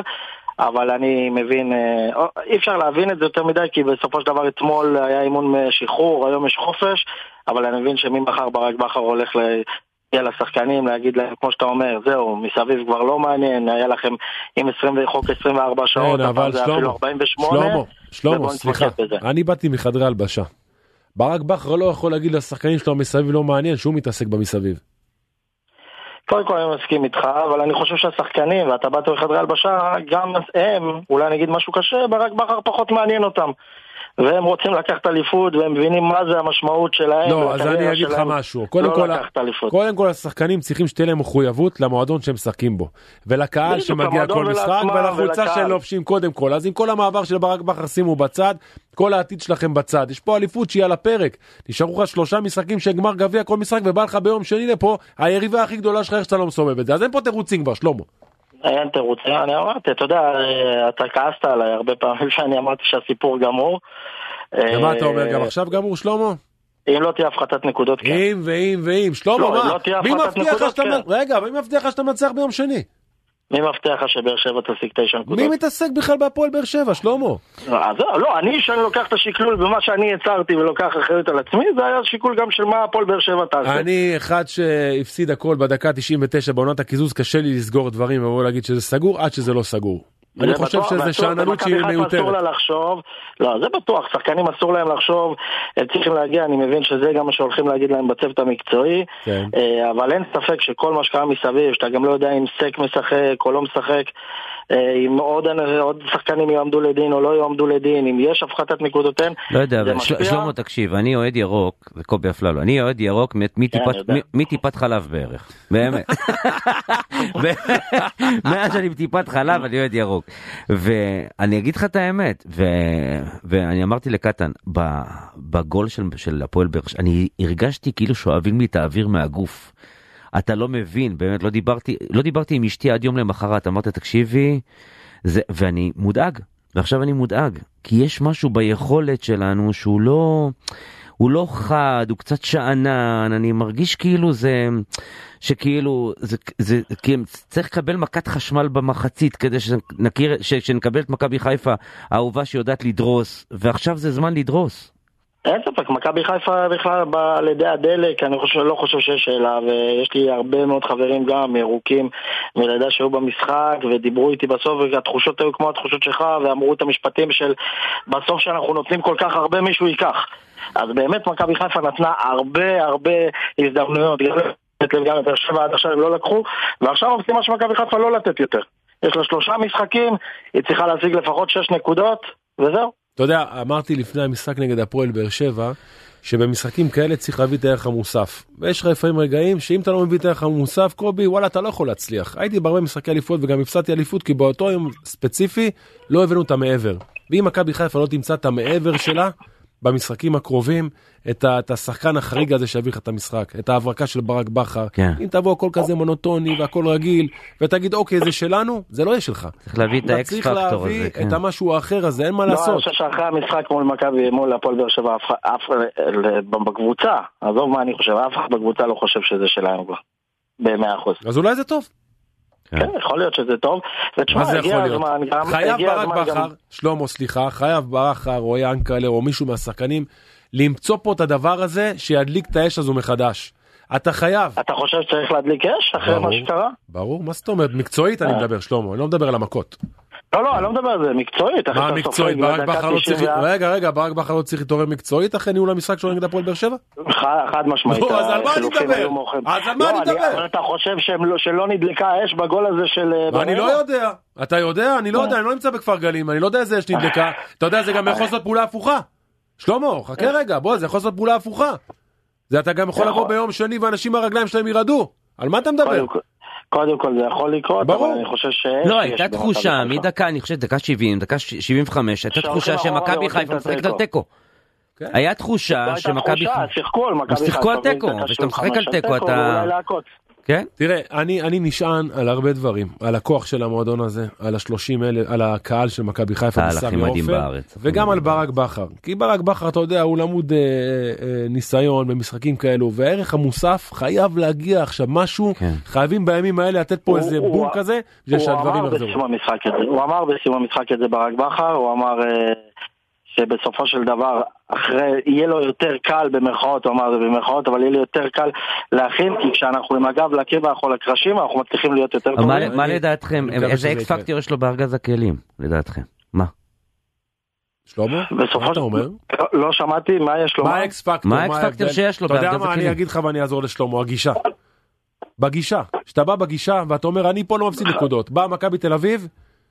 Speaker 5: אבל אני מבין, אה, אי אפשר להבין את זה יותר מדי כי בסופו של דבר אתמול היה אימון שחרור, היום יש חופש, אבל אני מבין שממחר ברק בכר הולך להגיע לשחקנים, להגיד להם, כמו שאתה אומר, זהו, מסביב כבר לא מעניין, היה לכם עם 20 חוק 24 שעות,
Speaker 2: כן, אבל שלמה, שלמה, שלמה, סליחה, אני באתי מחדרי הלבשה. ברק בכר לא יכול להגיד לשחקנים שלו מסביב לא מעניין שהוא מתעסק במסביב.
Speaker 5: קודם כל אני מסכים איתך, אבל אני חושב שהשחקנים, ואתה באת בחדרי הלבשה, גם הם, אולי אני אגיד משהו קשה, ברק בכר פחות מעניין אותם. והם רוצים לקחת אליפות והם מבינים מה זה המשמעות שלהם.
Speaker 2: לא, אז אני אגיד לך משהו. קודם, לא כל, קודם כל השחקנים צריכים שתהיה להם מחויבות למועדון שהם משחקים בו. ולקהל שמגיע כל משחק ולחולצה שהם לובשים קודם כל. אז עם כל המעבר של ברק בכר שימו בצד, כל העתיד שלכם בצד. יש פה אליפות שהיא על הפרק. נשארו לך שלושה משחקים של גמר גביע כל משחק ובא לך ביום שני לפה היריבה הכי גדולה שלך איך שאתה לא מסובב את זה. אז אין פה תירוצים כבר, שלמה.
Speaker 5: אין תירוצים, אני אמרתי, אתה יודע, אתה כעסת עליי הרבה פעמים שאני אמרתי שהסיפור גמור.
Speaker 2: ומה אתה אומר, גם עכשיו גמור, שלמה?
Speaker 5: אם לא תהיה הפחתת נקודות, כן.
Speaker 2: אם ואם ואם, שלמה, לא, מה? לא. כן. מי מבטיח לך שאתה מנצח ביום שני?
Speaker 5: מי מבטיח לך שבאר שבע תשיג תשע נקודות?
Speaker 2: מי מתעסק בכלל בהפועל באר שבע, שלמה?
Speaker 5: אז לא, אני, שאני לוקח את השקלול במה שאני יצרתי ולוקח אחריות על עצמי, זה היה שיקול גם של מה הפועל באר שבע תעשה.
Speaker 2: אני אחד שהפסיד הכל בדקה 99 בעונת הקיזוז, קשה לי לסגור דברים ולא להגיד שזה סגור עד שזה לא סגור. אני חושב שזה שאננות שהיא מיותרת.
Speaker 5: אסור לה לחשוב, לא, זה בטוח, שחקנים אסור להם לחשוב, הם צריכים להגיע, אני מבין שזה גם מה שהולכים להגיד להם בצוות המקצועי, כן. אה, אבל אין ספק שכל מה שקרה מסביב, שאתה גם לא יודע אם סק משחק או לא משחק, אה, אם עוד, עוד שחקנים יועמדו לדין או לא יועמדו לדין, אם יש הפחתת נקודות אין,
Speaker 3: לא יודע, אבל שלמה תקשיב, אני אוהד ירוק, זה קובי אפללו, אני אוהד ירוק כן, מטיפת חלב בערך, באמת. מאז שאני בטיפת חלב אני אוהד ירוק. ואני אגיד לך את האמת, ואני אמרתי לקטן, בגול של הפועל באר שבע, אני הרגשתי כאילו שואבים לי את האוויר מהגוף. אתה לא מבין, באמת, לא דיברתי, לא דיברתי עם אשתי עד יום למחרת, אמרת, תקשיבי, זה, ואני מודאג, ועכשיו אני מודאג, כי יש משהו ביכולת שלנו שהוא לא, הוא לא חד, הוא קצת שאנן, אני מרגיש כאילו זה, שכאילו, זה, זה, כי צריך לקבל מכת חשמל במחצית כדי שנכיר, שנקבל את מכבי חיפה, האהובה שיודעת לדרוס, ועכשיו זה זמן לדרוס.
Speaker 5: אין ספק, מכבי חיפה בכלל באה על ידי הדלק, אני חושב, לא חושב שיש שאלה, ויש לי הרבה מאוד חברים גם ירוקים מלידה שהיו במשחק, ודיברו איתי בסוף, והתחושות היו כמו התחושות שלך, ואמרו את המשפטים של בסוף שאנחנו נותנים כל כך הרבה מישהו ייקח. אז באמת מכבי חיפה נתנה הרבה הרבה הזדמנויות, גם לבאר שבע עד עכשיו הם לא לקחו, ועכשיו המשימה של מכבי חיפה לא לתת יותר. יש לה שלושה משחקים, היא צריכה להשיג לפחות שש נקודות, וזהו.
Speaker 2: אתה יודע, אמרתי לפני המשחק נגד הפועל באר שבע, שבמשחקים כאלה צריך להביא את הערך המוסף. ויש לך לפעמים רגעים שאם אתה לא מביא את הערך המוסף, קובי, וואלה, אתה לא יכול להצליח. הייתי בהרבה משחקי אליפות וגם הפסדתי אליפות, כי באותו יום ספציפי לא הבאנו את המעבר. ואם מכבי חיפה לא תמצא את המעבר שלה, במשחקים הקרובים את, ה, את השחקן החריג הזה שיביא לך את המשחק, את ההברקה של ברק בכר. כן. אם תבוא הכל כזה מונוטוני והכל רגיל, ותגיד אוקיי זה שלנו, זה לא יהיה שלך.
Speaker 3: צריך להביא את האקס פקטור הזה.
Speaker 2: צריך להביא כן. את המשהו האחר הזה, אין מה לא, לעשות. לא,
Speaker 5: אני חושב שאחרי המשחק מול מכבי, מול הפועל באר שבע, אף בקבוצה, עזוב מה אני חושב, אף אחד בקבוצה לא חושב שזה שלנו כבר. במאה אחוז.
Speaker 2: אז אולי זה טוב.
Speaker 5: כן. כן, יכול להיות שזה טוב. ותשמע, הגיע הזמן גם...
Speaker 2: חייב ברק בכר, שלמה סליחה, חייב בכר או ינקלה או מישהו מהשחקנים למצוא פה את הדבר הזה שידליק את האש הזו מחדש. אתה חייב.
Speaker 5: אתה חושב שצריך להדליק אש אחרי מה שקרה?
Speaker 2: ברור, מה זאת אומרת? מקצועית אני אה. מדבר, שלמה, אני לא מדבר על המכות.
Speaker 5: לא, לא, אני לא מדבר על זה, מקצועית.
Speaker 2: מה מקצועית? ברק בכר לא צריך... רגע, רגע, ברק בכר לא צריך להתעורר מקצועית אחרי ניהול המשחק שלו נגד הפועל באר שבע?
Speaker 5: חד משמעית.
Speaker 2: נו, אז על מה אני מדבר? אז על מה אני לא, מדבר?
Speaker 5: אתה חושב לא- שלא נדלקה אש בגול הזה של...
Speaker 2: אה, אני לא יודע. אתה יודע? אני לא יודע, אני לא נמצא בכפר גלים, אני לא יודע איזה אש נדלקה. אתה יודע, זה גם יכול לעשות פעולה הפוכה. שלמה, חכה רגע, בוא, זה יכול לעשות פעולה הפוכה. זה אתה גם יכול לבוא ביום שני ואנשים מהרגליים שלהם ירעדו. על מה אתה מדבר?
Speaker 5: קודם כל זה יכול לקרות, ברור. אבל אני חושב ש...
Speaker 3: לא, הייתה תחושה מדקה, אני חושב דקה 70, דקה 75, הייתה תחושה שמכבי חיפה משחקת על תיקו. כן. היה תחושה שמכבי חיפה...
Speaker 5: שיחקו על מכבי חיפה.
Speaker 3: שיחקו על תיקו, וכשאתה משחק על תיקו אתה... כן?
Speaker 2: תראה, אני, אני נשען על הרבה דברים, על הכוח של המועדון הזה, על השלושים אלף, על הקהל של מכבי חיפה
Speaker 3: בסמי עופר,
Speaker 2: וגם על ברק בכר. כי ברק בכר, אתה יודע, הוא למוד אה, אה, ניסיון במשחקים כאלו, והערך המוסף חייב להגיע עכשיו משהו, כן. חייבים בימים האלה לתת פה הוא, איזה הוא, בום הוא, כזה,
Speaker 5: שהדברים יחזרו. הוא אמר בסיום המשחק את זה ברק בכר, הוא אמר... אה... שבסופו של דבר, אחרי, יהיה לו יותר קל במרכאות, הוא אמר זה במרכאות, אבל יהיה לי יותר קל להכין, כי כשאנחנו עם הגב לקיר ואנחנו לקרשים, אנחנו מצליחים להיות יותר
Speaker 3: טובים. מה לדעתכם, איזה X factor יש לו בארגז הכלים, לדעתכם? מה?
Speaker 2: שלמה? מה אתה אומר?
Speaker 5: לא, לא שמעתי, מה יש לו?
Speaker 2: מה ה X factor?
Speaker 3: מה ה X factor שיש לו
Speaker 2: בארגז הכלים? אתה יודע מה, אני אגיד לך ואני אעזור לשלמה, הגישה. בגישה, כשאתה בא בגישה ואתה אומר אני פה לא מפסיד נקודות, בא מכבי תל אביב,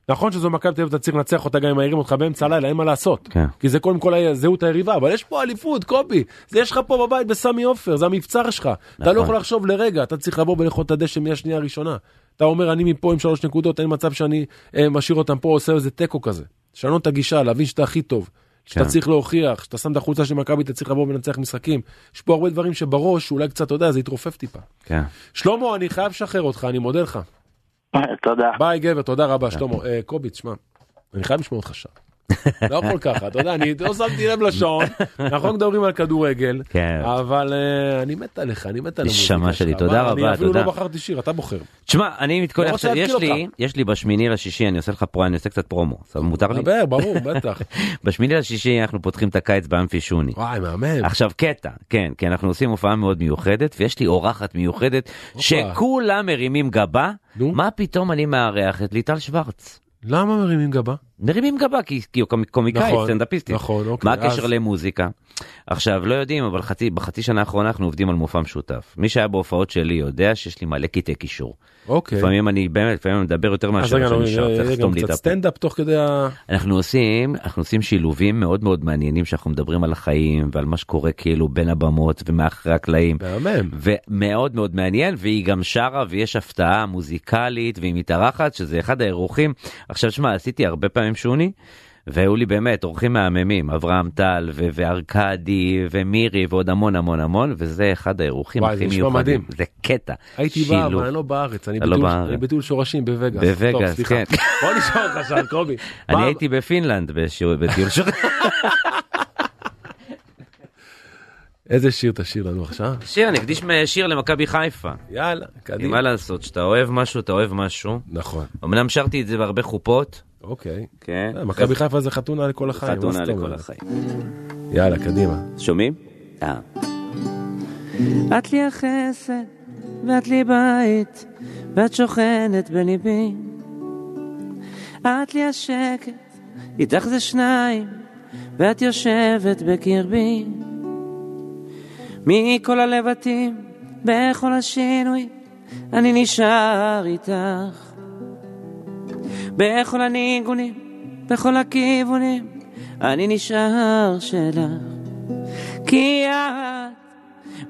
Speaker 2: נכון שזו מכבי תל אביב אתה צריך לנצח אותה גם אם מעירים אותך באמצע הלילה אין מה לעשות כן. כי זה קודם כל זהות היריבה אבל יש פה אליפות קובי זה יש לך פה בבית בסמי עופר זה המבצר שלך נכון. אתה לא נכון. יכול לחשוב לרגע אתה צריך לבוא ולאכול את הדשא מהשנייה הראשונה אתה אומר אני מפה עם שלוש נקודות אין מצב שאני אה, משאיר אותם פה עושה איזה תיקו כזה. לשנות את הגישה להבין שאתה הכי טוב. שאתה כן. צריך להוכיח שאתה שם את החולצה של מכבי אתה צריך לבוא ולנצח משחקים יש פה הרבה דברים שבראש אולי קצת אתה יודע זה יתרופף טיפה. כן. שלמה אני חייב לשחרר אותך אני מודה לך.
Speaker 5: תודה.
Speaker 2: ביי גבר, תודה רבה, שלמה. אה, קובי, תשמע, אני חייב לשמוע אותך שם. לא יכול ככה, אתה יודע, אני לא שמתי לב לשעון, אנחנו מדברים על כדורגל, כן. אבל אה, אני מת עליך, אני מת על המוזיקה
Speaker 3: שלך. שלי, תודה רבה, תודה.
Speaker 2: אני אפילו לא בחרתי שיר, אתה בוחר.
Speaker 3: תשמע, אני מתכונן לא עכשיו, יש לי, יש לי בשמיני לשישי, אני עושה לך פרו, אני עושה קצת פרומו, מותר לי?
Speaker 2: דבר, ברור, בטח.
Speaker 3: בשמיני לשישי אנחנו פותחים את הקיץ באמפי שוני.
Speaker 2: וואי, מהמם.
Speaker 3: עכשיו קטע, כן, כי אנחנו עושים הופעה מאוד מיוחדת, ויש לי אורחת מיוחדת, שכולם מרימים גבה, מה פתאום אני מארח את ליטל שוורץ.
Speaker 2: למה מרימים גבה?
Speaker 3: מרימים גבה כי, כי הוא קומיקאי, נכון, סטנדאפיסטי.
Speaker 2: נכון, אוקיי.
Speaker 3: מה הקשר אז... למוזיקה? עכשיו, לא יודעים, אבל חצי, בחצי שנה האחרונה אנחנו עובדים על מופע משותף. מי שהיה בהופעות שלי יודע שיש לי מלא קטעי קישור.
Speaker 2: אוקיי.
Speaker 3: לפעמים אני באמת, לפעמים אני מדבר יותר מאשר
Speaker 2: שאני נשאר, צריך לסתום לי את הפה. סטנדאפ תוך כדי ה...
Speaker 3: אנחנו עושים, אנחנו עושים שילובים מאוד מאוד מעניינים שאנחנו מדברים על החיים ועל מה שקורה כאילו בין הבמות ומאחורי הקלעים.
Speaker 2: מהמם.
Speaker 3: ומאוד מאוד מעניין, והיא גם שרה ויש הפתעה מוזיקלית והיא מתארחת, שזה אחד האירוחים. עכשיו, שמע, עשיתי הרבה פעמים שוני. והיו לי באמת אורחים מהממים, אברהם טל וארכדי ומירי ועוד המון המון המון, וזה אחד האירוחים הכי מיוחדים. זה קטע.
Speaker 2: הייתי בא, אבל אני לא בארץ, אני לא בטיול שורשים בווגאס.
Speaker 3: בווגאס, כן.
Speaker 2: בוא נשמע אותך שם, קובי.
Speaker 3: אני הייתי בפינלנד בטיול שורשים.
Speaker 2: איזה שיר תשאיר לנו עכשיו?
Speaker 3: שיר, אני אקדיש שיר למכבי חיפה.
Speaker 2: יאללה, קדימה.
Speaker 3: מה לעשות, שאתה אוהב משהו, אתה אוהב משהו.
Speaker 2: נכון.
Speaker 3: אמנם שרתי את זה בהרבה חופות.
Speaker 2: אוקיי.
Speaker 3: כן.
Speaker 2: אה, מכבי חיפה זה חתונה לכל החיים.
Speaker 3: חתונה לכל החיים.
Speaker 2: יאללה, קדימה.
Speaker 3: שומעים? אה. את לי החסד, ואת לי בית, ואת שוכנת בליבי. את לי השקט, איתך זה שניים, ואת יושבת בקרבי. מכל הלבטים, בכל השינוי, אני נשאר איתך. בכל הניגונים, בכל הכיוונים, אני נשאר שלך. כי את,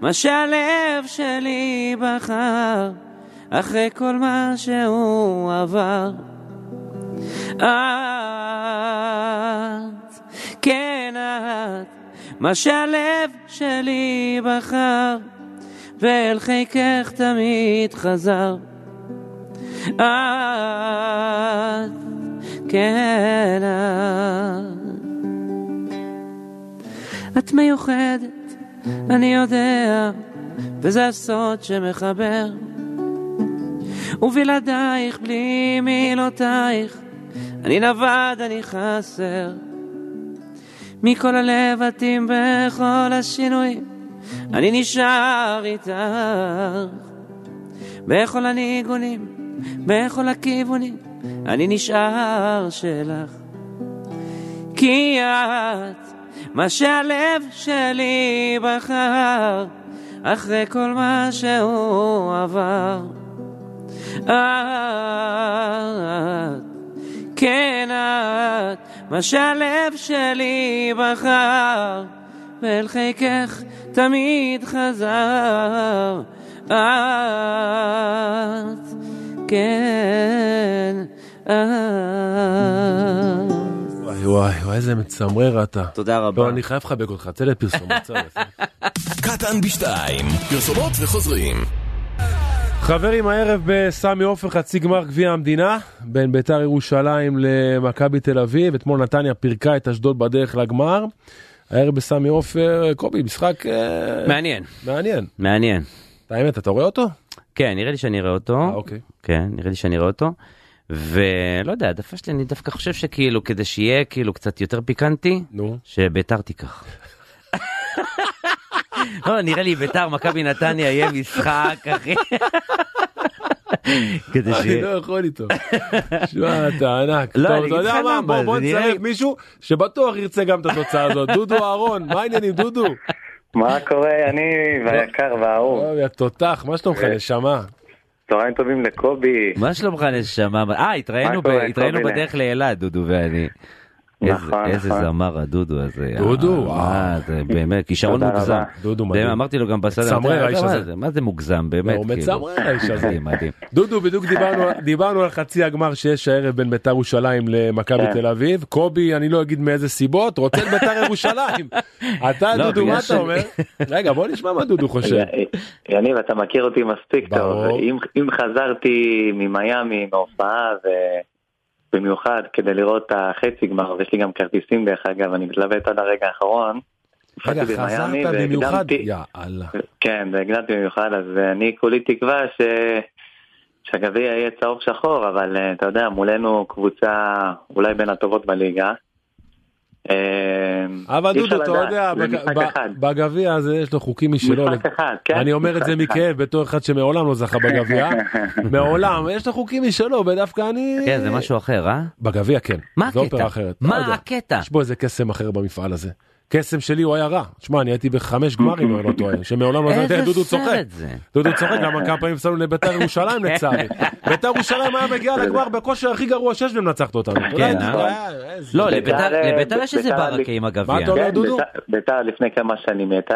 Speaker 3: מה שהלב שלי בחר, אחרי כל מה שהוא עבר. את, כן את, מה שהלב שלי בחר, ואל חיקך תמיד חזר. את, כן את. מיוחדת, אני יודע, וזה הסוד שמחבר. ובלעדייך, בלי מילותייך, אני נבד, אני חסר. מכל הלבטים בכל השינויים, אני נשאר איתך. בכל הניגונים, בכל הכיוונים, אני נשאר שלך. כי את, מה שהלב שלי בחר, אחרי כל מה שהוא עבר. את, כן את, מה שהלב שלי בחר, ואל חיקך תמיד חזר. את, כן את.
Speaker 2: וואי וואי וואי איזה מצמרר אתה.
Speaker 3: תודה רבה.
Speaker 2: לא, אני חייב לחבק אותך, צא לפרסומות.
Speaker 1: קטן בשתיים, פרסומות וחוזרים.
Speaker 2: חברים, הערב בסמי עופר חצי גמר גביע המדינה, בין ביתר ירושלים למכבי תל אביב. אתמול נתניה פירקה את אשדוד בדרך לגמר. הערב בסמי עופר, קובי, משחק... אה,
Speaker 3: מעניין.
Speaker 2: מעניין.
Speaker 3: מעניין.
Speaker 2: האמת, אתה רואה אותו?
Speaker 3: כן, נראה לי שאני אראה אותו.
Speaker 2: אה, אוקיי.
Speaker 3: כן, נראה לי שאני אראה אותו. ולא יודע, העדפה שלי, אני דווקא חושב שכאילו, כדי שיהיה כאילו קצת יותר פיקנטי,
Speaker 2: נו.
Speaker 3: שביתר תיקח. לא, נראה לי ביתר, מכבי נתניה יהיה משחק, אחי.
Speaker 2: כדי ש... אני לא יכול איתו. שמע, אתה ענק.
Speaker 3: לא,
Speaker 2: טוב, אתה יודע מה, בוא נצרף מישהו שבטוח ירצה גם את התוצאה הזאת. דודו אהרון, מה העניינים, דודו?
Speaker 7: מה קורה, יניב, היקר והאהוב?
Speaker 2: יא תותח, מה שלומך, נשמה?
Speaker 7: צהריים טובים לקובי.
Speaker 3: מה שלומך נשמה? אה, התראינו בדרך לאילת, דודו ואני.
Speaker 7: נכון,
Speaker 3: איזה
Speaker 7: נכון.
Speaker 3: זמר הדודו הזה.
Speaker 2: דודו,
Speaker 3: אה, זה באמת כישרון מוגזם.
Speaker 7: רבה.
Speaker 2: דודו מדהים.
Speaker 3: אמרתי לו גם בסדר,
Speaker 2: מצמרר האיש הזה.
Speaker 3: זה- מה זה מוגזם באמת?
Speaker 2: הוא
Speaker 3: כאילו.
Speaker 2: מצמרר האיש הזה.
Speaker 3: מדהים, מדהים.
Speaker 2: דודו, בדיוק דיברנו- דיברנו על חצי הגמר שיש הערב בין ביתר ירושלים למכבי
Speaker 7: כן.
Speaker 2: תל אביב. קובי, אני לא אגיד מאיזה סיבות, רוצה את ביתר ירושלים. אתה,
Speaker 3: לא,
Speaker 2: דודו, מה אתה אומר? רגע, בוא נשמע מה דודו חושב.
Speaker 7: יניב, אתה מכיר אותי מספיק טוב. אם חזרתי ממיאמי, מהופעה, ובמיוחד כדי לראות את החצי גמר, ויש לי גם כרטיסים דרך אגב, אני מתלבט עד הרגע האחרון.
Speaker 2: רגע, חזרת במיוחד? יאללה.
Speaker 7: כן, והקדמתי במיוחד, אז אני כולי תקווה ש... שהגביע יהיה צהוב שחור, אבל אה, אתה יודע, מולנו קבוצה אולי בין הטובות בליגה.
Speaker 2: אבל דודו, אתה יודע, בגביע הזה יש לו חוקים משלו. כן. אני אומר את זה מכאב בתור אחד שמעולם לא זכה בגביע. מעולם, יש לו חוקים משלו, ודווקא אני...
Speaker 3: כן, זה משהו אחר, אה?
Speaker 2: בגביע כן.
Speaker 3: מה הקטע? מה לא הקטע?
Speaker 2: יש בו איזה קסם אחר במפעל הזה. קסם שלי הוא היה רע. שמע, אני הייתי בחמש גמרים, אני לא טועה, שמעולם לא זכיתי, דודו צוחק. דודו צוחק, למה כמה פעמים שמנו לביתר ירושלים לצערי. ביתר ירושלים היה מגיע לגמר בכושר הכי גרוע שיש ומנצחת אותנו.
Speaker 3: כן, לא, לביתר יש איזה ברקה עם הגביע.
Speaker 2: מה אתה אומר דודו?
Speaker 7: ביתר לפני כמה שנים הייתה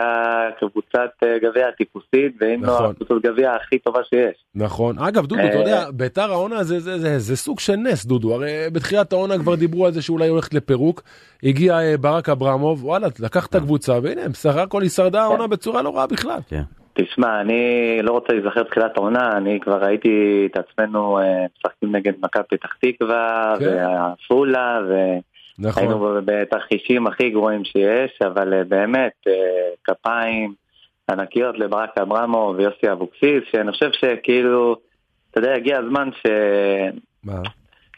Speaker 7: קבוצת אה, גביע טיפוסית, ואם לא נכון. הקבוצת גביע הכי טובה שיש.
Speaker 2: נכון. אגב, דודו, אתה יודע, אה, ביתר העונה זה סוג של נס, דודו. הרי בתחילת העונה כבר דיברו על זה שאולי הולכת לפירוק. הגיע אה, ברק אברמוב, וואלה, לקח את הקבוצה, והנה, בסך הכל היא שרדה העונה בצורה לא רעה בכלל.
Speaker 7: כן. תשמע, אני לא רוצה להיזכר בתחילת העונה, אני כבר ראיתי את עצמנו אה, משחקים נגד מכבי פתח תקווה, כן. ועפולה, והיינו נכון. בתרחישים הכי גרועים שיש, אבל אה, באמת, כפיים ענקיות לברק אברמוב ויוסי אבוקסיס, שאני חושב שכאילו, אתה יודע, הגיע הזמן ש... מה?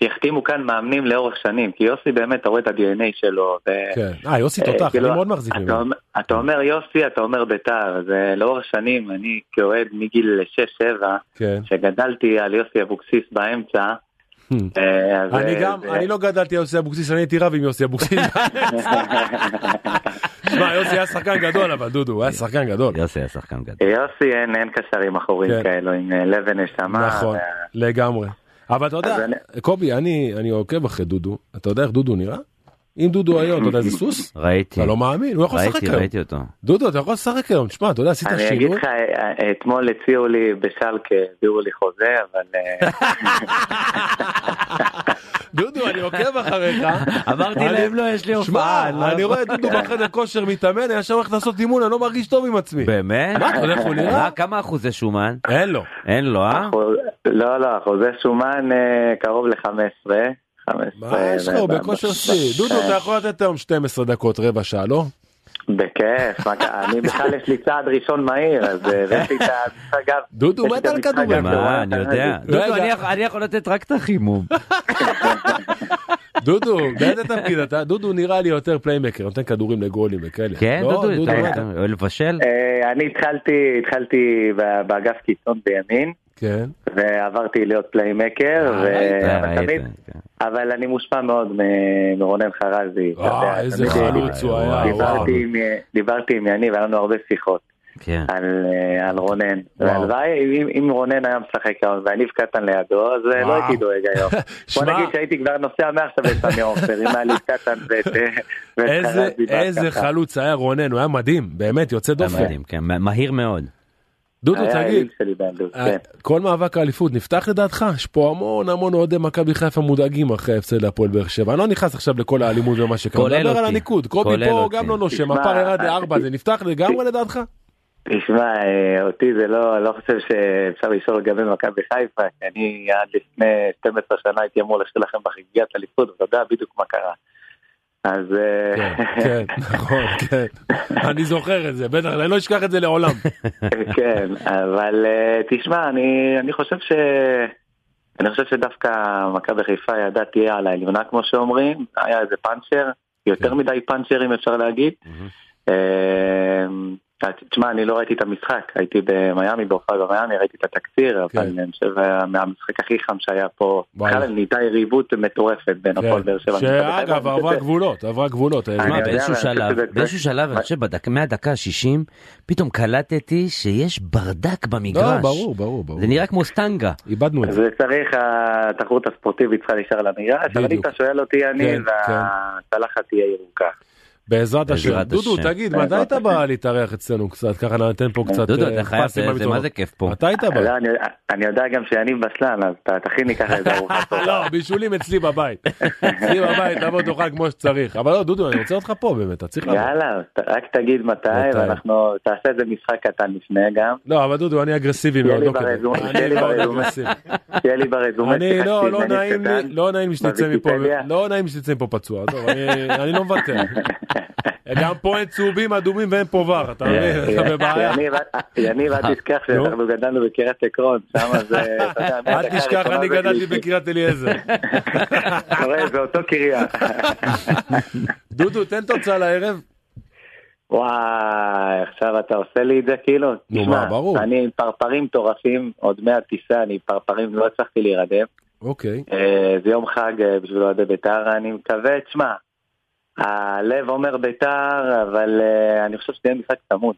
Speaker 7: יחתימו כאן מאמנים לאורך שנים, כי יוסי באמת, אתה רואה את ה-DNA שלו.
Speaker 2: כן, אה, יוסי תותח, אני כאילו, מאוד מחזיק ממנו.
Speaker 7: אתה אומר יוסי, אתה אומר ביתר, אז לאורך שנים, אני כאוהד מגיל 6-7, כן. שגדלתי על יוסי אבוקסיס באמצע,
Speaker 2: hmm. אה, אני גם, אני לא גדלתי על יוסי אבוקסיס, אני הייתי רב עם יוסי אבוקסיס. שמע, יוסי היה שחקן גדול, אבל דודו, הוא היה שחקן גדול.
Speaker 3: יוסי היה שחקן גדול.
Speaker 7: יוסי אין קשרים אחוריים כן. כאלו עם אה, לבן נשמה.
Speaker 2: נכון, לגמרי. אבל אתה יודע, אני... קובי, אני, אני עוקב אחרי דודו, אתה יודע איך דודו נראה? אם דודו היום, אתה יודע איזה סוס?
Speaker 3: ראיתי.
Speaker 2: אתה לא מאמין, הוא יכול לשחק היום.
Speaker 3: ראיתי אותו.
Speaker 2: דודו, אתה יכול לשחק היום, תשמע, אתה יודע, עשית שינוי.
Speaker 7: אני אגיד לך, אתמול הציעו לי בשלקה, הביאו לי חוזה, אבל...
Speaker 2: דודו, אני עוקב אחריך.
Speaker 3: אמרתי להם, לא, יש לי הופעה.
Speaker 2: לא אני רואה דודו בחדר כושר מתאמן, היה שם הולך לעשות אימון, אני לא מרגיש טוב עם עצמי.
Speaker 3: באמת?
Speaker 2: מה, אתה יודע איך הוא נראה?
Speaker 3: כמה אחוזי שומן?
Speaker 2: אין לו.
Speaker 3: אין לו, אה?
Speaker 7: לא, לא, אחוזי שומן אה, קרוב ל-15.
Speaker 2: מה יש לך, הוא בכושר שיא. דודו, אתה יכול לתת היום 12 דקות, רבע שעה, לא?
Speaker 7: בכיף, אני בכלל יש לי צעד ראשון מהיר, אז אה, הבאתי את גב.
Speaker 2: דודו מת על כדורגל.
Speaker 3: מה, אני יודע. דודו, אני יכול לתת רק את החימום.
Speaker 2: דודו, באיזה תפקיד אתה? דודו נראה לי יותר פליימקר, נותן כדורים לגולים וכאלה.
Speaker 3: כן, לא, דודו, אתה אוהב לבשל?
Speaker 7: אה, אני התחלתי באגף קיצון בימין.
Speaker 2: כן.
Speaker 7: ועברתי להיות playmaker, ותמיד, כן. אבל אני מושפע מאוד מרונן חרזי.
Speaker 2: אה, איזה חלוץ הוא היה,
Speaker 7: דיברתי עם יניב, היה לנו הרבה שיחות. כן. על, על רונן. והלוואי, אם, אם רונן היה משחק היום ויניב קטן לידו, אז וואו. לא הייתי דואג היום. בוא נגיד שהייתי כבר נוסע מעכשיו לסמי עופר, אם היה לי קטן ואת
Speaker 2: חרזי. איזה חלוץ היה רונן, הוא היה מדהים, באמת, יוצא דופן. מדהים,
Speaker 3: כן, מהיר מאוד.
Speaker 2: דודו תגיד, אה, כן. כל מאבק האליפות נפתח לדעתך? יש פה המון המון אוהדי מכבי חיפה מודאגים אחרי ההפסד להפועל באר שבע. אני לא נכנס עכשיו לכל האלימות ומה שקרה, מדבר על הניקוד, קובי פה גם לא נושם, הפער ירד לארבע, זה נפתח לגמרי לדעתך?
Speaker 7: תשמע, אה, אותי זה לא, לא חושב שאפשר לשאול לגבי מכבי חיפה, כי אני עד לפני 12 שנה הייתי אמור לשאול לכם בחגיגת אליפות, ואתה יודע בדיוק מה קרה. אז... אה,
Speaker 2: כן, כן, נכון, כן. אני זוכר את זה, בטח, אני לא אשכח את זה לעולם.
Speaker 7: כן, אבל אה, תשמע, אני חושב ש... אני חושב שדווקא מכבי חיפה ידעה תהיה על העליונה כמו שאומרים, היה איזה פאנצ'ר, יותר כן. מדי פאנצ'רים אפשר להגיד. תשמע, אני לא ראיתי את המשחק, הייתי במיאמי, בהופעה במיאמי, ראיתי את התקציר, כן. אבל אני חושב מהמשחק הכי חם שהיה פה, בכלל נהייתה יריבות מטורפת בין כן. הפועל באר שבע.
Speaker 2: שאגב, עברה גבולות, עברה גבולות.
Speaker 3: באיזשהו שלב, באיזשהו שלב, אני חושב, מהדקה ה-60, פתאום קלטתי שיש ברדק במגרש. לא,
Speaker 2: ברור, ברור, ברור.
Speaker 3: זה נראה כמו סטנגה.
Speaker 2: איבדנו את
Speaker 7: זה. וצריך, התחרות הספורטיבית צריכה להישאר למגרש, אבל אם אתה שואל אותי אני, כן, והצלחת תהיה ירוקה.
Speaker 2: בעזרת השם. דודו, תגיד, מתי אתה בא להתארח אצלנו קצת? ככה ניתן פה קצת
Speaker 3: דודו, אתה אה, חייב, זה מה זה כיף פה.
Speaker 2: מתי אתה בא?
Speaker 7: לא, אני יודע גם שאני בשלן, אז תכין לי ככה איזה ארוחה טובה.
Speaker 2: לא, בישולים אצלי בבית. אצלי בבית, תבוא תאכל כמו שצריך. אבל לא, דודו, אני רוצה אותך פה באמת, אתה צריך לבוא.
Speaker 7: יאללה, רק תגיד מתי, ואנחנו, תעשה איזה משחק קטן לפני גם.
Speaker 2: לא, אבל דודו, אני אגרסיבי מאוד.
Speaker 7: תהיה לי ברזומה.
Speaker 2: אני, לא, לא לא לא נעים לי שתצא מפה פצוע, אני לא מוותר. גם פה אין צהובים, אדומים ואין פה ור, אתה מבין? אתה בבעיה.
Speaker 7: יניב, אל תשכח שאנחנו גדלנו בקריית עקרון, שם זה,
Speaker 2: אל תשכח, אני גדלתי בקריית אליעזר.
Speaker 7: זה אותו קריה.
Speaker 2: דודו, תן תוצאה לערב.
Speaker 7: וואי, עכשיו אתה עושה לי את זה כאילו?
Speaker 2: נו מה, ברור.
Speaker 7: אני עם פרפרים מטורפים, עוד מהטיסה אני פרפרים, לא הצלחתי להירדם.
Speaker 2: אוקיי.
Speaker 7: זה יום חג בשביל אוהדי בית"ר, אני מקווה, תשמע, הלב אומר בית"ר, אבל uh, אני חושב שזה יהיה משחק צמוד.